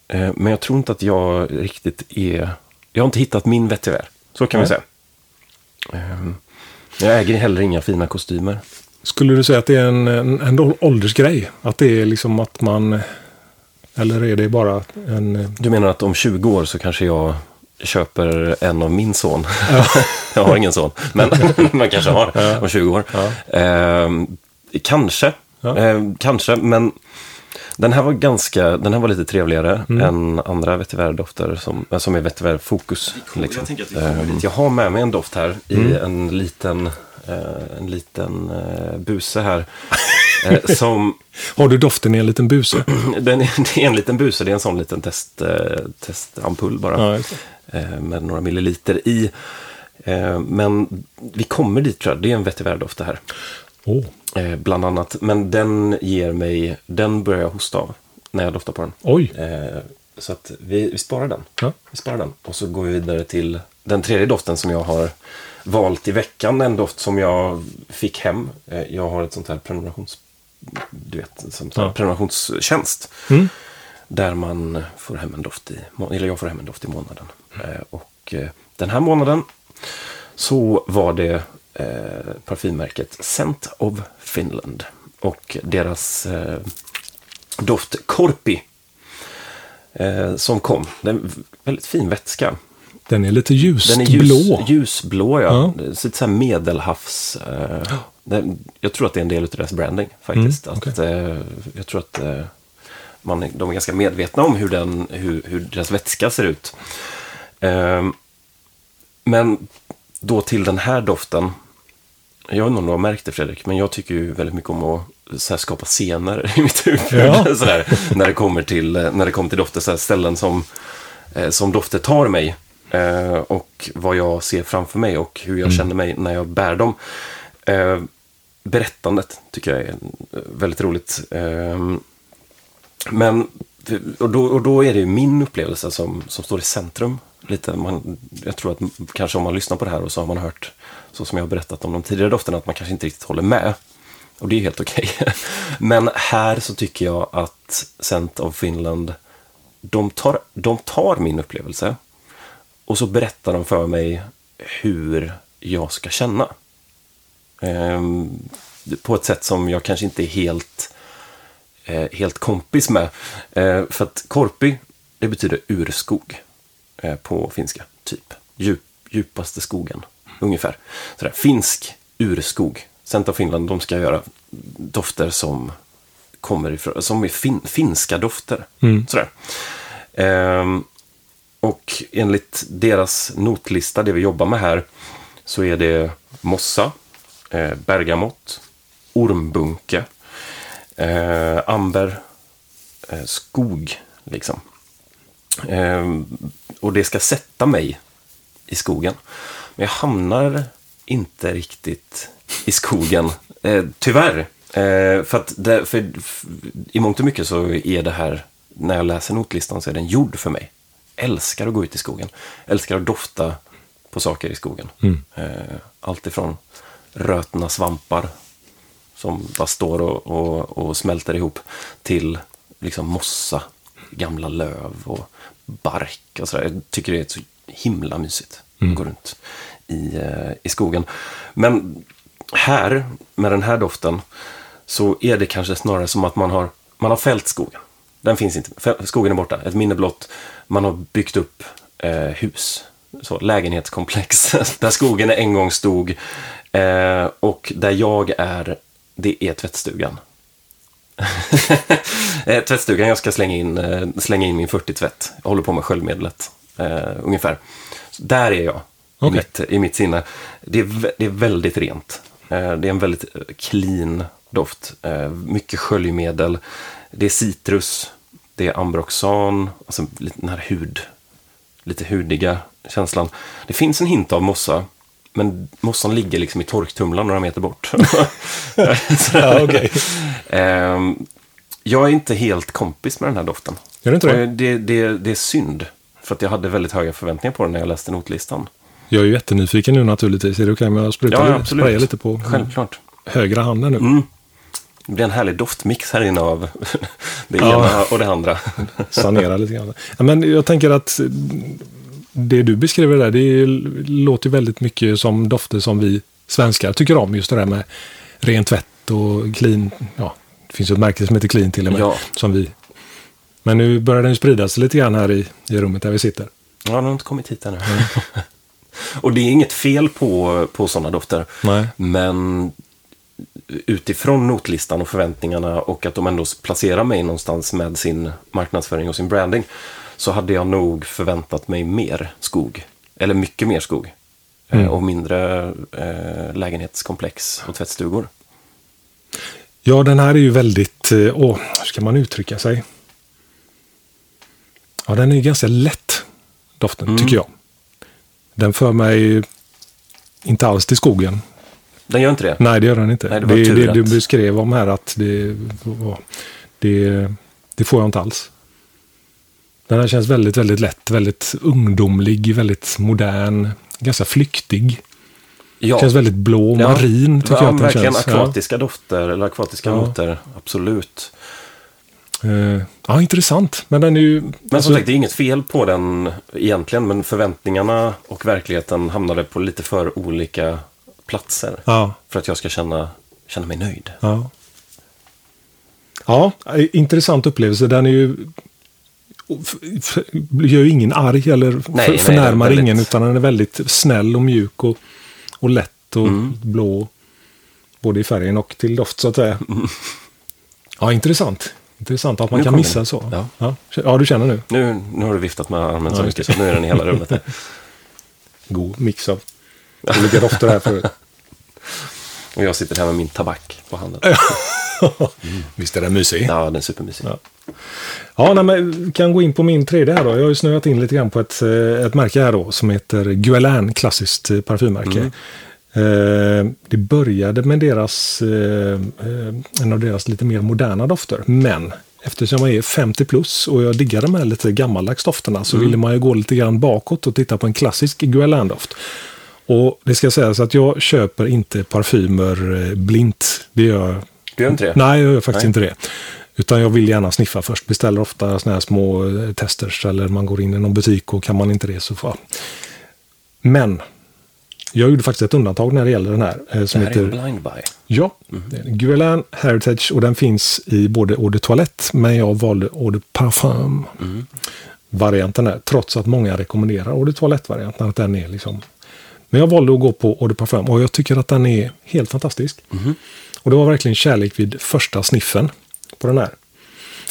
Eh, men jag tror inte att jag riktigt är... Jag har inte hittat min vetiver. Så kan vi säga. Eh, jag äger heller inga fina kostymer. Skulle du säga att det är en, en, en åldersgrej? Att det är liksom att man... Eller är det bara en... Du menar att om 20 år så kanske jag köper en av min son. [LAUGHS] jag har ingen son, men [LAUGHS] man kanske har om 20 år. Eh, kanske, Ja. eh, kanske, men Den här var ganska, den här var lite trevligare Mm. än andra vetivärdofter som, äh, som är vetivärfokus. Liksom. Jag Ehm, jag har med mig en doft här i Mm. en liten, eh, en liten eh, buse här. eh, [LAUGHS] som, Har du doften i en liten buse? [CLEARS THROAT] den är, det är en liten buse, det är en sån liten test, eh, testampull bara. Ja, eh, med några milliliter i. Eh, men vi kommer dit tror jag, det är en vetivärdoft det här. Eh, bland annat. Men den ger mig, den börjar jag hosta av när jag doftar på den. Oj. Eh, så att vi, vi sparar den. Ja. Vi sparar den. Och så går vi vidare till den tredje doften som jag har valt i veckan. En doft som jag fick hem. Eh, jag har ett sånt här prenumerations... Du vet, som Ja. prenumerationstjänst. Mm. Där man får hem en doft i, eller jag får hem en doft i månaden. Eh, och den här månaden så var det eh, parfymmärket Scent of Finland. Och deras eh, doft Korpi. Eh, som kom. Det är en väldigt fin vätska. Den är lite ljust Den är ljus, blå. ljusblå, ja. Ja. Lite så här medelhavs... Eh, jag tror att det är en del av deras branding faktiskt. Mm, att, eh, jag tror att eh, man, de är ganska medvetna om hur, den, hur, hur deras vätska ser ut. Eh, men då till den här doften. Jag vet inte om du har märkt det Fredrik, men jag tycker ju väldigt mycket om att skapa scener [LAUGHS] i mitt huvud. Ja. [LAUGHS] så där, när, det kommer till, eh, när det kommer till dofter, så här, ställen som, eh, som dofter tar mig. Eh, och vad jag ser framför mig och hur jag känner mig när jag bär dem. Berättandet tycker jag är väldigt roligt. Eh, men, och då, och då är det ju min upplevelse som, som står i centrum. Lite, man, jag tror att kanske om man lyssnar på det här och så har man hört, så som jag har berättat om de tidigare dofterna, att man kanske inte riktigt håller med. Och det är helt okej. [LAUGHS] Men här så tycker jag att Scent of Finland, de tar, de tar min upplevelse och så berättar de för mig hur jag ska känna. Ehm, på ett sätt som jag kanske inte är helt, eh, helt kompis med. Ehm, för att korpi, det betyder urskog på finska, typ. Djup, djupaste skogen, ungefär. Sådär, finsk urskog. Center Finland, de ska göra dofter som kommer ifrån, som är fin, finska dofter. Mm. Sådär. Ehm, och enligt deras notlista, det vi jobbar med här, så är det mossa, eh, bergamott, ormbunke, eh, amber, eh, skog, liksom. Eh, och det ska sätta mig i skogen. Men jag hamnar inte riktigt i skogen, [LAUGHS] eh, tyvärr. Eh, för att det, för, i mångt och mycket så är det här, när jag läser notlistan så är den gjord för mig. Älskar att gå ut i skogen. Älskar att dofta på saker i skogen. Eh, allt ifrån rötna svampar som bara står och, och, och smälter ihop till liksom mossa, gamla löv och bark och sådär. Jag tycker det är så himla mysigt att gå runt i, eh, i skogen. Men här, med den här doften, så är det kanske snarare som att man har, man har fällt skogen. Den finns inte. Skogen är borta. Ett minne blott. Man har byggt upp eh, hus. Så, lägenhetskomplex. [LAUGHS] där skogen en gång stod. Eh, och där jag är, det är tvättstugan. [LAUGHS] Eh, tvättstugan, jag ska slänga in, eh, slänga in min 40-tvätt. Jag håller på med sköljmedlet, eh, ungefär. Så där är jag, i, Okej. mitt, i mitt sinne. Det är, det är väldigt rent. Eh, det är en väldigt eh, clean doft. Eh, mycket sköljmedel. Det är citrus, det är ambroxan, alltså lite den här hud, lite hudiga känslan. Det finns en hint av mossa, men mossan ligger liksom i torktumlaren några meter bort. [LAUGHS] Ja, okej. Ehm, jag är inte helt kompis med den här doften. Är inte det? Det, det, det är synd. För att jag hade väldigt höga förväntningar på den när jag läste notlistan. Jag är ju jättenyfiken nu naturligtvis. Är det okej om jag sprutar Ja, absolut. lite på Självklart. högra handen nu? Mm. Det blir en härlig doftmix här inne av [LAUGHS] det Ja. ena och det andra. Sanera lite grann. Men jag tänker att det du beskriver där, det låter väldigt mycket som dofter som vi svenskar tycker om. Just det där med ren tvätt och clean. Ja, det finns ju ett märke som heter clean till och med. Ja. Som vi. Men nu börjar den ju sprida sig lite grann här i, i rummet där vi sitter. Ja, den har inte kommit hit ännu. och det är inget fel på, på sådana dofter. Nej. Men utifrån notlistan och förväntningarna och att de ändå placerar mig någonstans med sin marknadsföring och sin branding så hade jag nog förväntat mig mer skog. Eller mycket mer skog. Eh, Mm. Och mindre eh, lägenhetskomplex och tvättstugor. Ja, den här är ju väldigt... eh, Åh, hur ska man uttrycka sig? Ja, den är ju ganska lätt, doften, Mm. tycker jag. Den för mig inte alls till skogen. Den gör inte det? Nej, det gör den inte. Nej, det var det, det du beskrev om här att det, var- det, det får jag inte alls. Den här känns väldigt, väldigt lätt, väldigt ungdomlig, väldigt modern, ganska flyktig. Ja. Känns väldigt blå, Ja. marin tycker ja, jag att den verkligen känns. Ja. akvatiska dofter eller akvatiska Ja. noter. Absolut. Eh, ja, intressant. Men den är ju... Men alltså- som sagt, det är inget fel på den egentligen. Men förväntningarna och verkligheten hamnade på lite för olika platser. Ja, För att jag ska känna, känna mig nöjd. ja. Ja, eh, intressant upplevelse. Den är ju... Gör ju ingen arg eller Nej, nej, förnärmar väldigt- ingen. Utan den är väldigt snäll och mjuk och, och lätt och Mm. blå. Både i färgen och till doft så att säga. Ja, intressant. Intressant att man Nu kan missa den. så. Ja. Ja. ja, du känner nu. Nu, nu har du viftat med armen så Ja, mycket så nu är den i hela rummet. [LAUGHS] God mix av olika dofter här förut. [LAUGHS] Och jag sitter här med min tabak på handen. [LAUGHS] Visst är den mysig? Ja, den är supermysig. Ja. Ja, nej, men vi kan gå in på min tredje här då. Jag har ju snöat in lite grann på ett, eh, ett märke här då som heter Guerlain, klassiskt eh, parfymmärke. Eh, det började med deras, eh, eh, en av deras lite mer moderna dofter. Men eftersom jag är 50 plus och jag diggar de här lite gammaldags dofterna så ville man ju gå lite grann bakåt och titta på en klassisk Guerlain-doft. Och det ska sägas att jag köper inte parfymer blint. Det gör Du gör inte det? Nej, jag gör faktiskt Nej. inte det. Utan jag vill gärna sniffa först. Beställer ofta såna här små eh, testers eller man går in i någon butik och kan man inte det så får Men jag gjorde faktiskt ett undantag när det gäller den här. eh, Det Som här är en heter, blind buy. ja, det är en Guerlain Heritage och den finns i både Eau de Toilette men jag valde Eau de Parfum. Varianten är, trots att många rekommenderar Eau de Toilette-varianten. Att den är liksom men jag valde att gå på Eau de Parfum och jag tycker att den är helt fantastisk. Och det var verkligen kärlek vid första sniffen på den här.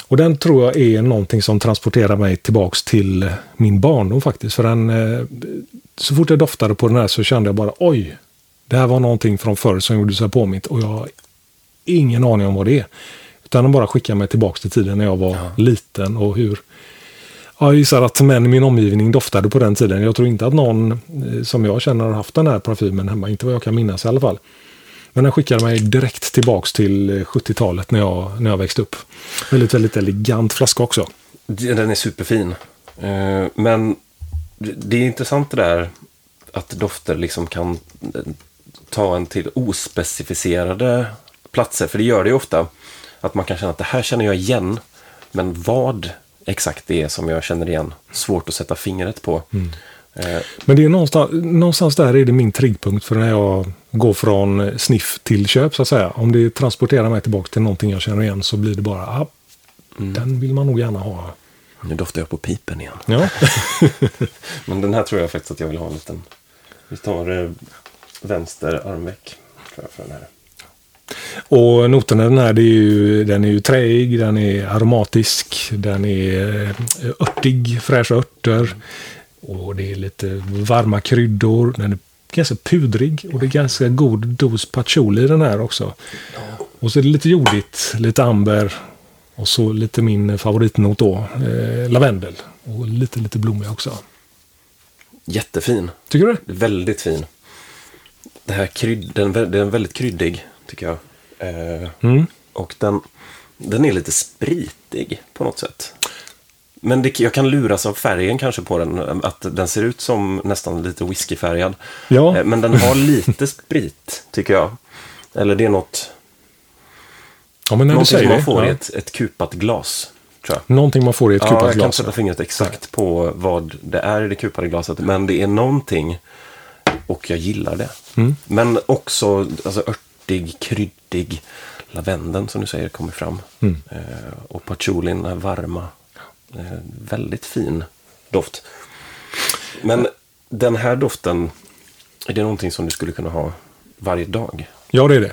Och den tror jag är någonting som transporterar mig tillbaks till min barndom faktiskt. För den, eh, så fort jag doftade på den här så kände jag bara oj, det här var någonting från förr som gjorde sig påmint och jag har ingen aning om vad det är. Utan den bara skickar mig tillbaks till tiden när jag var liten och hur Ja, jag gissar att män i min omgivning doftade på den tiden. Jag tror inte att någon eh, som jag känner har haft den här parfymen hemma. Inte vad jag kan minnas i alla fall. Men den skickade mig direkt tillbaks till eh, 70-talet när jag, när jag växte upp. Väldigt, väldigt elegant flaska också. Den är superfin. Eh, Men det är intressant det där att dofter liksom kan eh, ta en till ospecificerade platser. För det gör det ju ofta. Att man kan känna att det här känner jag igen. Men vad exakt det är som jag känner igen. Svårt att sätta fingret på. Eh, Men det är någonstans, någonstans där är det min triggpunkt för när jag går från eh, sniff till köp så att säga. Om det transporterar mig tillbaka till någonting jag känner igen så blir det bara, ah, den vill man nog gärna ha. Nu doftar jag på pipen igen. Ja. [LAUGHS] Men den här tror jag faktiskt att jag vill ha en liten. Vi tar eh, vänster armveck. Tror jag för den här. Och noterna i den här, är ju, den är ju träig, den är aromatisk, den är eh, örtig, fräscha örter. Och det är lite varma kryddor. Den är ganska pudrig och det är ganska god dos patchouli i den här också. Och så är det lite jordigt, lite amber och så lite min favoritnot då, eh, lavendel. Och lite, lite blommig också. Jättefin. Tycker du? Väldigt fin. Det här krydd, den, den är väldigt kryddig, tycker jag. Eh, Mm. och den, den är lite spritig på något sätt. Men det, jag kan luras av färgen kanske på den. Att den ser ut som nästan lite whiskyfärgad. Ja. Eh, men den har lite sprit, tycker jag. Eller det är något, Ja, men när du någonting säger som man det. får i ja. ett, ett kupat glas, tror jag. Någonting man får i ett Ja, kupat jag kan glas. sätta fingret exakt på vad det är i det kupade glaset. Men det är någonting och jag gillar det. Mm. Men också alltså, örtig, kryddig. Lavendeln som du säger kommer fram. Mm. Eh, och patchoulin är varma. Eh, väldigt fin doft. Men den här doften, är det någonting som du skulle kunna ha varje dag? Ja, det är det.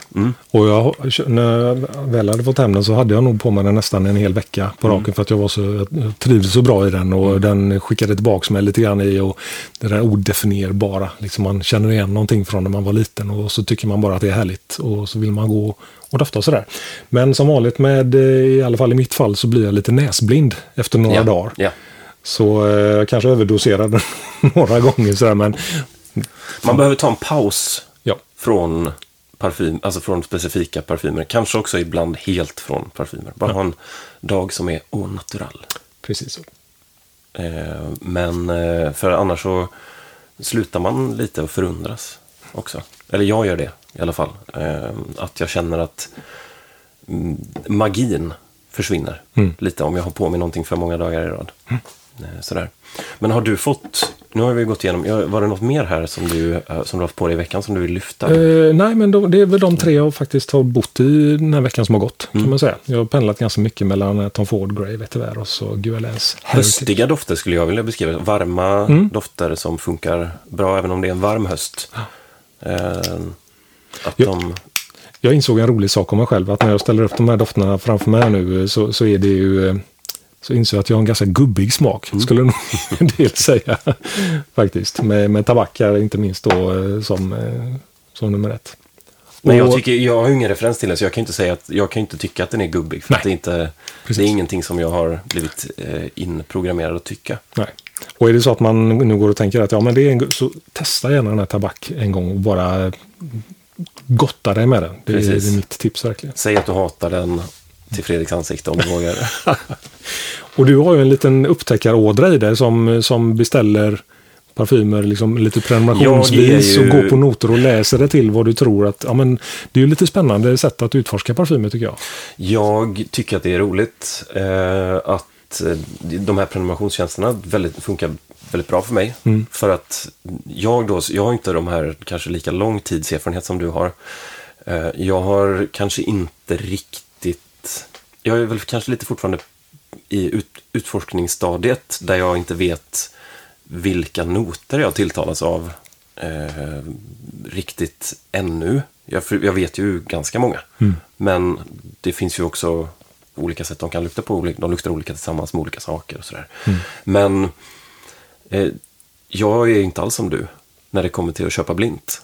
Och jag, när jag väl hade fått hem den så hade jag nog på mig den nästan en hel vecka på raken för att jag, var så, jag trivdes så bra i den och den skickade tillbaka mig lite grann i och det där odefinierbara. Liksom man känner igen någonting från när man var liten och så tycker man bara att det är härligt och så vill man gå och dofta och sådär. Men som vanligt med, eh, i alla fall i mitt fall, så blir jag lite näsblind efter några Ja, dagar. ja. Så eh, kanske överdoserade [LAUGHS] några gånger sådär men Man behöver ta en paus ja. från parfym, alltså från specifika parfymer. Kanske också ibland helt från parfymer. Bara ha en dag som är au natural. Precis så. Eh, men eh, för annars så slutar man lite att förundras också. Eller jag gör det i alla fall. Eh, att jag känner att mm, magin försvinner lite om jag har på mig någonting för många dagar i rad. Eh, sådär. Men har du fått, nu har vi gått igenom, var det något mer här som du, eh, som du har haft på dig i veckan som du vill lyfta? Eh, nej, men de, det är väl de tre jag faktiskt har bott i den här veckan som har gått. Mm. kan man säga. Jag har pendlat ganska mycket mellan eh, Tom Ford, Grey, Vetiveros och Guerlains. Höstiga dofter skulle jag vilja beskriva. Varma Mm. dofter som funkar bra även om det är en varm höst. Eh, att Ja. de... Jag insåg en rolig sak om mig själv. Att när jag ställer upp de här dofterna framför mig här nu så, så är det ju... Så inser jag att jag har en ganska gubbig smak. Mm. Skulle nog [LAUGHS] en del säga. Faktiskt. Med, med tabak här inte minst då eh, som, eh, som nummer ett. Men jag, tycker, jag har ju ingen referens till den så jag kan inte säga att jag kan inte tycka att den är gubbig. För det, är inte, det är ingenting som jag har blivit eh, inprogrammerad att tycka. Nej. Och är det så att man nu går och tänker att ja, men det är en, så testa gärna den här tabak en gång och bara gotta dig med den. Det Precis. är mitt tips verkligen. Säg att du hatar den till Fredriks ansikte om du vågar. [LAUGHS] Och du har ju en liten upptäckarådra i dig som, som beställer parfymer liksom lite prenumerationsvis Ja, ju- och går på noter och läser det till vad du tror att, ja men det är ju lite spännande sätt att utforska parfymer tycker jag. Jag tycker att det är roligt eh, att eh, de här prenumerationstjänsterna väldigt, funkar väldigt bra för mig. För att jag då, jag har inte de här kanske lika lång tidserfarenhet som du har. Eh, jag har kanske inte riktigt, jag är väl kanske lite fortfarande i ut, utforskningsstadiet där jag inte vet vilka noter jag tilltalas av eh, riktigt ännu. Jag, jag vet ju ganska många. Men det finns ju också olika sätt de kan lukta på. De luktar olika tillsammans med olika saker och sådär. Men eh, jag är inte alls som du när det kommer till att köpa blint.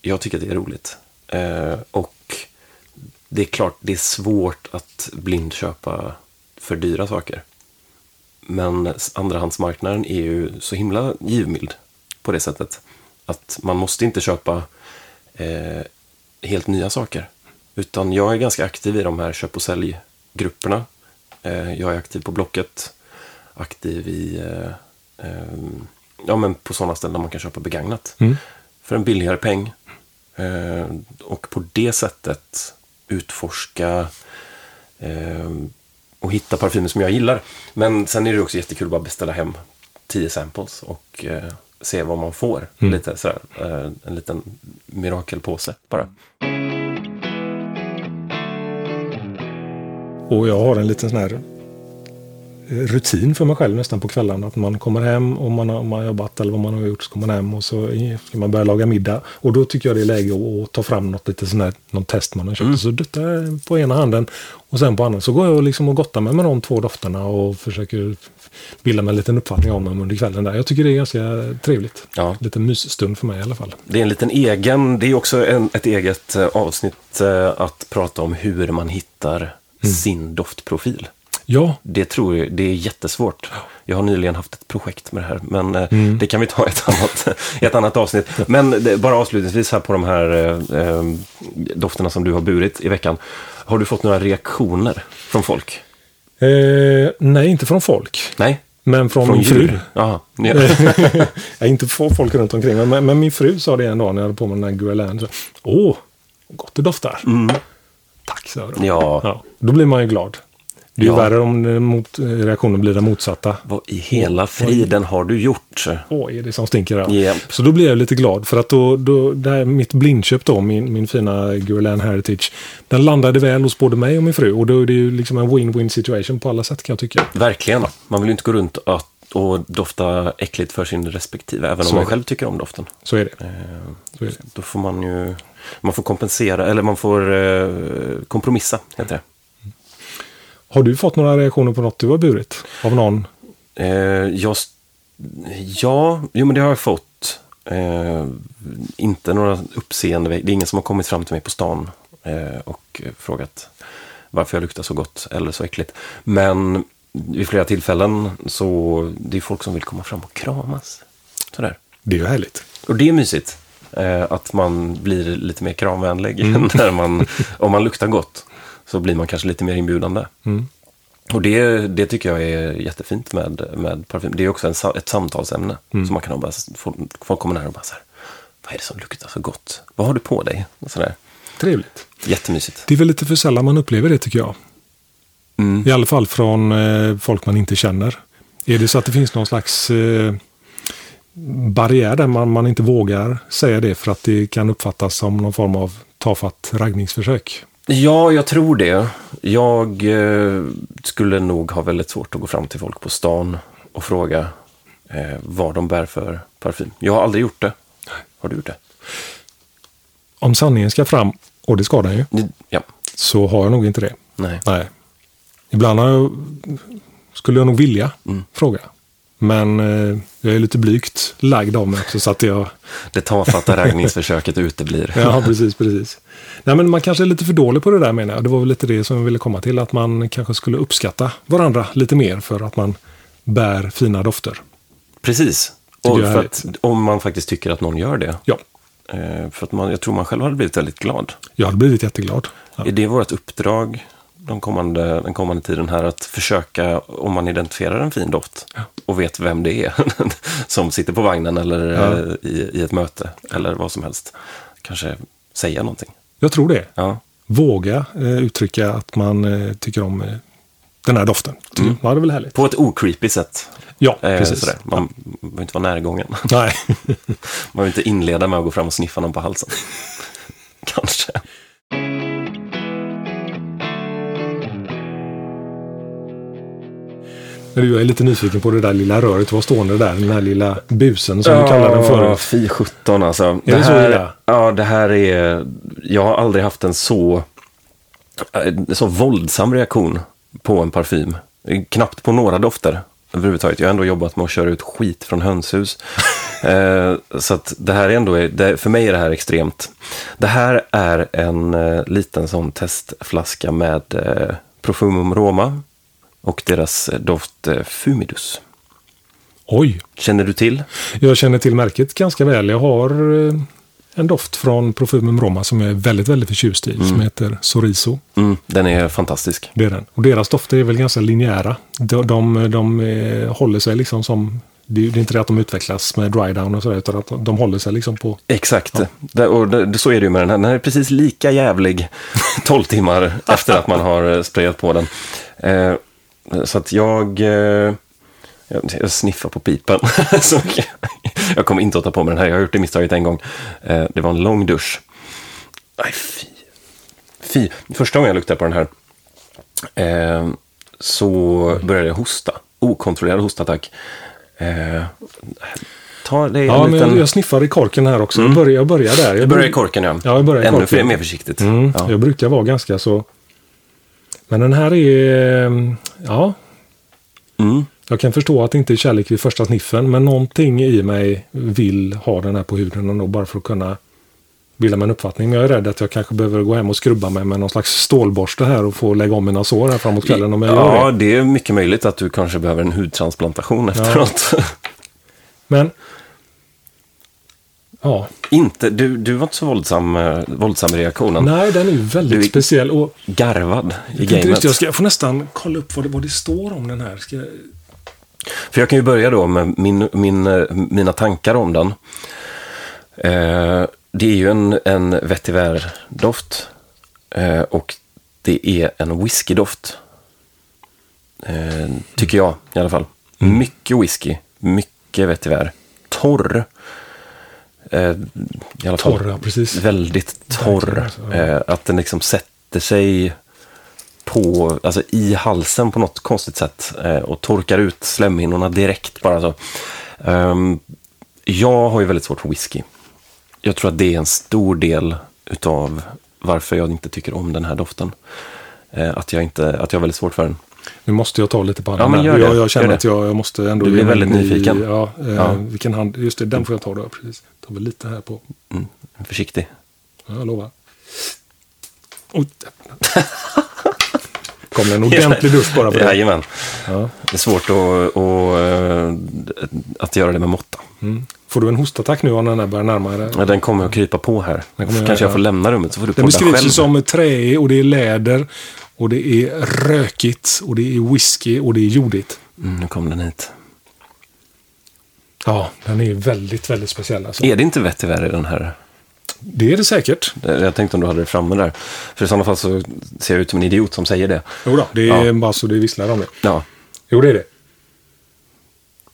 Jag tycker att det är roligt. Eh, och det är klart, det är svårt att blindköpa för dyra saker. Men andrahandsmarknaden är ju så himla givmild på det sättet. Att man måste inte köpa eh, helt nya saker. Utan jag är ganska aktiv i de här köp och säljgrupperna. Eh, jag är aktiv på Blocket. Aktiv i, eh, eh, ja men på sådana ställen där man kan köpa begagnat. För en billigare peng. Eh, och på det sättet utforska eh, och hitta parfymer som jag gillar. Men sen är det också jättekul att bara beställa hem 10 samples och eh, se vad man får. Lite sådär, eh, en liten mirakelpåse bara. Och jag har en liten sån här rutin för mig själv nästan på kvällarna. Att man kommer hem och man har, man har jobbat eller vad man har gjort så kommer man hem och så ska man börja laga middag. Och då tycker jag det är läge att, att ta fram något lite sån här, någon test man har köpt. Så duttar jag på ena handen och sen på andra. Så går jag liksom och gottar mig med de två dofterna och försöker bilda mig en liten uppfattning om dem under kvällen. där. Jag tycker det är ganska trevligt. Ja. Lite mysstund för mig i alla fall. Det är en liten egen, det är också en, ett eget eh, avsnitt eh, att prata om hur man hittar sin doftprofil. Ja, Det tror jag, det är jättesvårt. Jag har nyligen haft ett projekt med det här, men eh, det kan vi ta i ett annat, [LAUGHS] ett annat avsnitt. Men det, bara avslutningsvis här på de här eh, eh, dofterna som du har burit i veckan. Har du fått några reaktioner från folk? eh, nej inte från folk. Nej? Men från, Från min fru. Jaha. Ja. [LAUGHS] jag inte få folk runt omkring mig, men, men min fru sa det en dag när jag hade på mig den här Guerlain. Åh, gott det doftar. Tack, sa jag då. Ja. Ja, Då blir man ju glad. Det är ju Ja. värre om det mot, reaktionen blir den motsatta. Vad i hela friden har du gjort? Åh, är det som stinker här? Japp. Så då blir jag lite glad för att då, då det här, mitt blindköp då, min, min fina Guerlain Heritage, den landade väl hos både mig och min fru. Och då är det ju liksom en win-win situation på alla sätt kan jag tycka. Verkligen. Man vill ju inte gå runt att, och dofta äckligt för sin respektive, även Så om man själv tycker om doften. Så är det. Eh, Så är det. Då får man ju, man får kompensera, eller man får eh, kompromissa, heter det. Har du fått några reaktioner på något du har burit? Av någon? Eh, jag, ja, jo men det har jag fått. Eh, inte några uppseende, det är ingen som har kommit fram till mig på stan eh, och frågat varför jag luktar så gott eller så äckligt. Men vid flera tillfällen så det är folk som vill komma fram och kramas. Sådär. Det är ju härligt. Och det är mysigt. Eh, att man blir lite mer kramvänlig. [LAUGHS] när man, om man luktar gott så blir man kanske lite mer inbjudande. Mm. Och det, det tycker jag är jättefint med, med parfym. Det är också en, ett samtalsämne. Mm. Så man kan ha bara, folk, kommer nära och bara så här, vad är det som luktar så gott? Vad har du på dig? Och sådär. Trevligt. Jättemysigt. Det är väl lite för sällan man upplever det tycker jag. Mm. I alla fall från eh, folk man inte känner. Är det så att det finns någon slags eh, barriär där man, man inte vågar säga det för att det kan uppfattas som någon form av tafatt raggningsförsök? Ja, jag tror det. Jag eh, skulle nog ha väldigt svårt att gå fram till folk på stan och fråga eh, vad de bär för parfym. Jag har aldrig gjort det. Har du gjort det? Om sanningen ska fram, och det ska den ju, Ja. så har jag nog inte det. Nej. Nej. Ibland jag, skulle jag nog vilja fråga. Men eh, jag är lite blygt lagd av mig också så att jag... Det tafatta raggningsförsöket uteblir. [LAUGHS] Ja, precis, precis. Nej, men man kanske är lite för dålig på det där menar jag. Det var väl lite det som jag ville komma till. Att man kanske skulle uppskatta varandra lite mer för att man bär fina dofter. Precis. Och för att, om man faktiskt tycker att någon gör det. Ja, Eh, för att man, jag tror man själv hade blivit väldigt glad. jag hade blivit jätteglad. Ja. Är det vårt uppdrag de kommande, den kommande tiden här att försöka, om man identifierar en fin doft och vet vem det är [LAUGHS] som sitter på vagnen eller Ja. eh, i, i ett möte eller vad som helst, kanske säga någonting. Jag tror det. Ja, Våga eh, uttrycka att man eh, tycker om eh, den här doften. Jag. Ja, det är väl härligt. på ett ocreepy sätt. Ja, Eh, precis. sådär. Man behöver inte vara närgången. [LAUGHS] Nej. Man behöver inte inleda med att gå fram och sniffa någon på halsen. [LAUGHS] kanske. Jag är lite nyfiken på det där lilla röret. Vad stående där? Den här lilla busen som du kallade den Ja, förut. Fy 17 alltså. det så här, illa? Ja, det här är... Jag har aldrig haft en så, så våldsam reaktion på en parfym. Knappt på några dofter överhuvudtaget. Jag har ändå jobbat med att köra ut skit från hönshus. [LAUGHS] eh, så att det här är ändå, det, för mig är det här extremt. Det här är en eh, liten sån testflaska med eh, Profumum Roma och deras eh, doft Fumidus. Oj, Känner du till? jag känner till märket ganska väl. Jag har eh, en doft från Profumum Roma som jag är väldigt, väldigt förtjust i. Som heter Soriso. Mm, den är fantastisk. Det är den. Och deras dofter är väl ganska linjära. De, de, de eh, håller sig liksom som... Det är inte det att de utvecklas med dry down och sådär. Utan att de, håller sig liksom på... Exakt. Det, och det, så är det ju med den här. Den här är precis lika jävlig [LAUGHS] 12 timmar [LAUGHS] efter att man har sprayat på den. Eh, så att jag, eh, jag, jag sniffar på pipen. [LAUGHS] så jag, jag kommer inte att ta på mig den här. Jag har gjort det misstaget en gång. Eh, det var en lång dusch. Aj, fy. Fy. Första gången jag luktade på den här eh, så började jag hosta. Okontrollerad hostattack. Eh, ta det är Ja, en men liten... jag, jag sniffar i korken här Men den här är... eh, Ja, Mm. jag kan förstå att det inte är kärlek vid första sniffen. Men någonting i mig vill ha den här på huden ändå bara för att kunna bilda mig en uppfattning. Men jag är rädd att jag kanske behöver gå hem och skrubba mig med någon slags stålborste här och få lägga om mina sår här framåt kvällen om jag gör Ja, det. det är mycket möjligt att du kanske behöver en hudtransplantation efteråt. Men... Ja, inte, du, du var inte så våldsam, eh, våldsam i reaktionen. nej den är ju väldigt Du- speciell. Och Garvad i jag, gamet. riktigt, jag, ska, jag får nästan kolla upp vad det, vad det står om den här. Ska, jag- För jag kan ju börja då med min, min, eh, mina tankar om den. Eh, det är ju en, en vetiver-doft. Eh, och det är en whiskydoft. Eh, tycker jag i alla fall. Mycket whisky, mycket vetiver. Torr. Eh, i alla fall. Torr, ja, precis. Väldigt torr. Alltså, ja. Eh, att den liksom sätter sig på, alltså i halsen på något konstigt sätt eh, och torkar ut slemhinnorna direkt bara så. Um, jag har ju väldigt svårt för whisky. Jag tror att det är en stor del utav varför jag inte tycker om den här doften. Eh, att, jag inte, att jag har väldigt svårt för den. Nu måste jag ta lite på Ja, handen. men det. jag, jag känner att jag, jag måste ändå... Du blir mig väldigt i- nyfiken. Ja, eh, Ja. vilken hand. Just det, den får jag ta då. Precis. Ta väl lite här på. Mm, försiktig. Ja, jag lovar. Oj, [LAUGHS] kom det en ordentlig dusch bara för det. Jajamän. Ja. Det är svårt att, att, att göra det med måtta. Mm. Får du en hostattack nu om den här börjar närma dig? Ja, den kommer att krypa på här. Den Kanske göra- jag får lämna rummet så får du Den podda beskrivs själv. ju som träig och det är läder och det är rökigt och det är whisky och det är jordigt. Mm, nu kom den hit. Ja, den är väldigt, väldigt speciell alltså. Är det inte vetiver i den här? Det är det säkert. Jag tänkte om du hade det framme där. För i sådana fall så ser jag ut som en idiot som säger det. Jo då, det är Ja. bara så det visslar om det. Ja, Jo, det är det.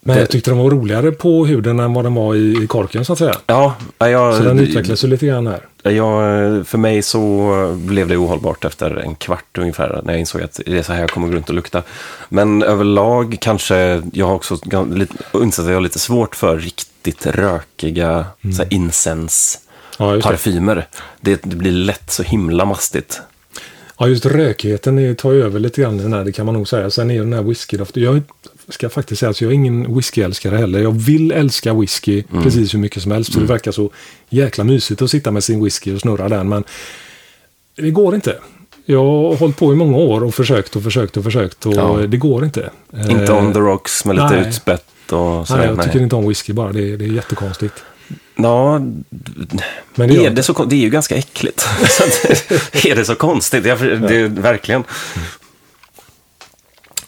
Men jag tyckte den var roligare på huden än vad den var i, i korken så att säga. ja jag, Så den utvecklas ju lite grann här. jag, för mig så blev det ohållbart efter en kvart ungefär när jag insåg att det är så här jag kommer gå runt och lukta. Men överlag kanske jag har också insett att jag har lite svårt för riktigt rökiga så här incens Ja, parfymer. Det, det blir lätt så himla mastigt. Ja, just rökigheten tar ju över lite grann i den här, det kan man nog säga. Sen är ju den här whiskydoften. Jag ska faktiskt säga att jag är ingen whiskyälskare heller. Jag vill älska whisky Mm. precis hur mycket som helst. För det verkar så jäkla mysigt att sitta med sin whisky och snurra den. Men det går inte. Jag har hållit på i många år och försökt och försökt och försökt och Ja. det går inte. Inte Eh, on the rocks med lite nej. utspätt och sådär. Nej, jag tycker inte om whisky bara. Det är, det är jättekonstigt. Ja, Men det är inte. det, så, det är ju ganska äckligt. [LAUGHS] [LAUGHS] Är det så konstigt? Jag, det, är verkligen.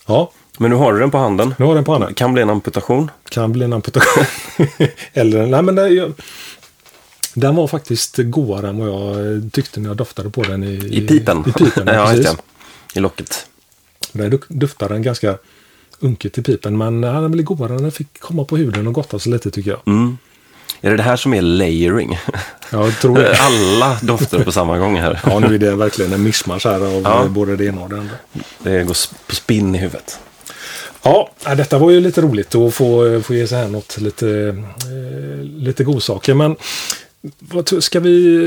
Ja, Men nu har du den på handen. nu har den på handen. Kan bli en amputation. Kan bli en amputation. [LAUGHS] Eller, nej men det, jag, den var faktiskt godare än vad jag tyckte när jag doftade på den i, I pipen. I pipen, [LAUGHS] ja, precis. I locket. Där doftade den ganska unket i pipen. Men ja, den blev godare när den fick komma på huden och gotta sig lite tycker jag. Mm. Är det det här som är layering? Jag tror det. [LAUGHS] Alla dofter på samma gång här. Ja, nu är det verkligen en mischmasch här av Ja. eh, både det ena och det andra. Det går på spinn i huvudet. Ja, detta var ju lite roligt att få, få ge sig här något lite, eh, lite godsaker. Men ska vi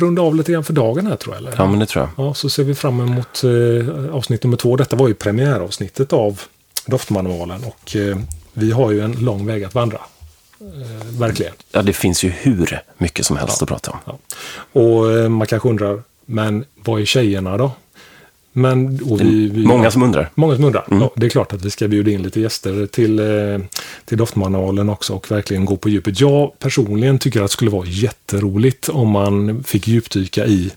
runda av lite grann för dagen här tror jag? Eller? Ja, men det tror jag. Ja, så ser vi fram emot eh, avsnitt nummer två. Detta var ju premiäravsnittet av Doftmanualen och eh, vi har ju en lång väg att vandra. Eh, verkligen. Ja, det finns ju hur mycket som helst att prata om. Ja. Och eh, man kanske undrar, men vad är tjejerna då? Men, vi, vi, Många som undrar. Många som undrar. Mm. Ja, det är klart att vi ska bjuda in lite gäster till, eh, till Doftmanualen också och verkligen gå på djupet. Jag personligen tycker att det skulle vara jätteroligt om man fick djupdyka i,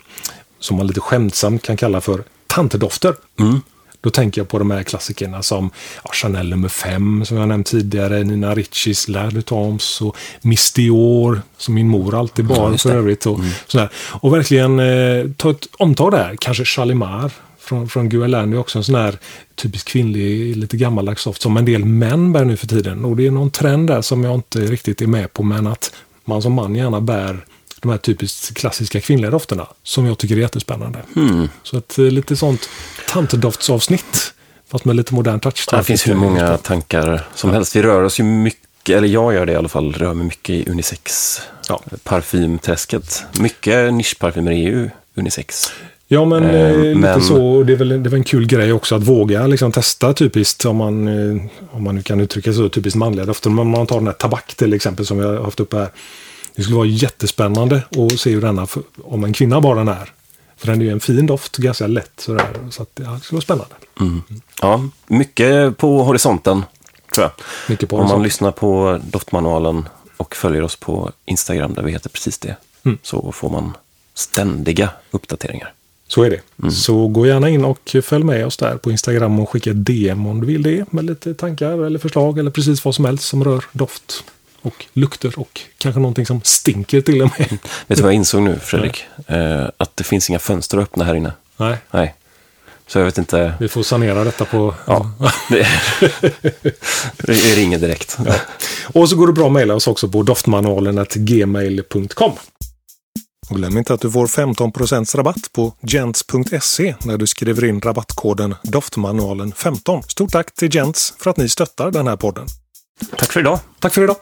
som man lite skämtsamt kan kalla för, tantedofter. Mm. Då tänker jag på de här klassikerna som ja, Chanel nummer 5 som jag nämnt tidigare, Nina Richies La de Toms och Miss Dior som min mor alltid bar just för övrigt. Och, sådär. och verkligen eh, ta ett omtag där, kanske Chalimar från, från Guerlain är också en sån här typisk kvinnlig, lite gammaldags doft som en del män bär nu för tiden. Och det är någon trend där som jag inte riktigt är med på, men att man som man gärna bär de här typiskt klassiska kvinnliga dofterna som jag tycker är jättespännande. Mm. Så att eh, lite sånt tantdoftsavsnitt. Fast med lite modern touch. Det finns hur många tankar som helst. Vi rör oss ju mycket, eller jag gör det i alla fall, rör mig mycket i unisex. Ja. Parfymträsket. Mycket nischparfymer är ju unisex. Ja, men, Eh, eh, lite men- så. Det är, väl, det är väl en kul grej också att våga liksom, testa typiskt, om man, eh, om man kan uttrycka sig så, typiskt manliga dofter. Om man tar den här tabak till exempel som vi har haft uppe här. Det skulle vara jättespännande att se hur denna, om en kvinna bara den är. För den är ju en fin doft, ganska lätt sådär. Så att, ja, det skulle vara spännande. Ja, mycket på horisonten, tror jag. Mycket på Om man horisonten. lyssnar på doftmanualen och följer oss på Instagram där vi heter precis det, Mm. så får man ständiga uppdateringar. Så är det. Så gå gärna in och följ med oss där på Instagram och skicka DM om du vill det. Med lite tankar eller förslag eller precis vad som helst som rör doft och lukter och kanske någonting som stinker till och med. [LAUGHS] Vet du vad jag insåg nu, Fredrik? Eh, att det finns inga fönster att öppna här inne. Nej, Nej. Så jag vet inte. vi får sanera detta på... Ja, det, [LAUGHS] det ringer direkt. Och så går det bra att mejla oss också på doftmanualen gmail.com. Och glöm inte att du får 15% rabatt på gents.se när du skriver in rabattkoden Doftmanualen15. Stort tack till Gents för att ni stöttar den här podden. Tack för idag. Tack för idag.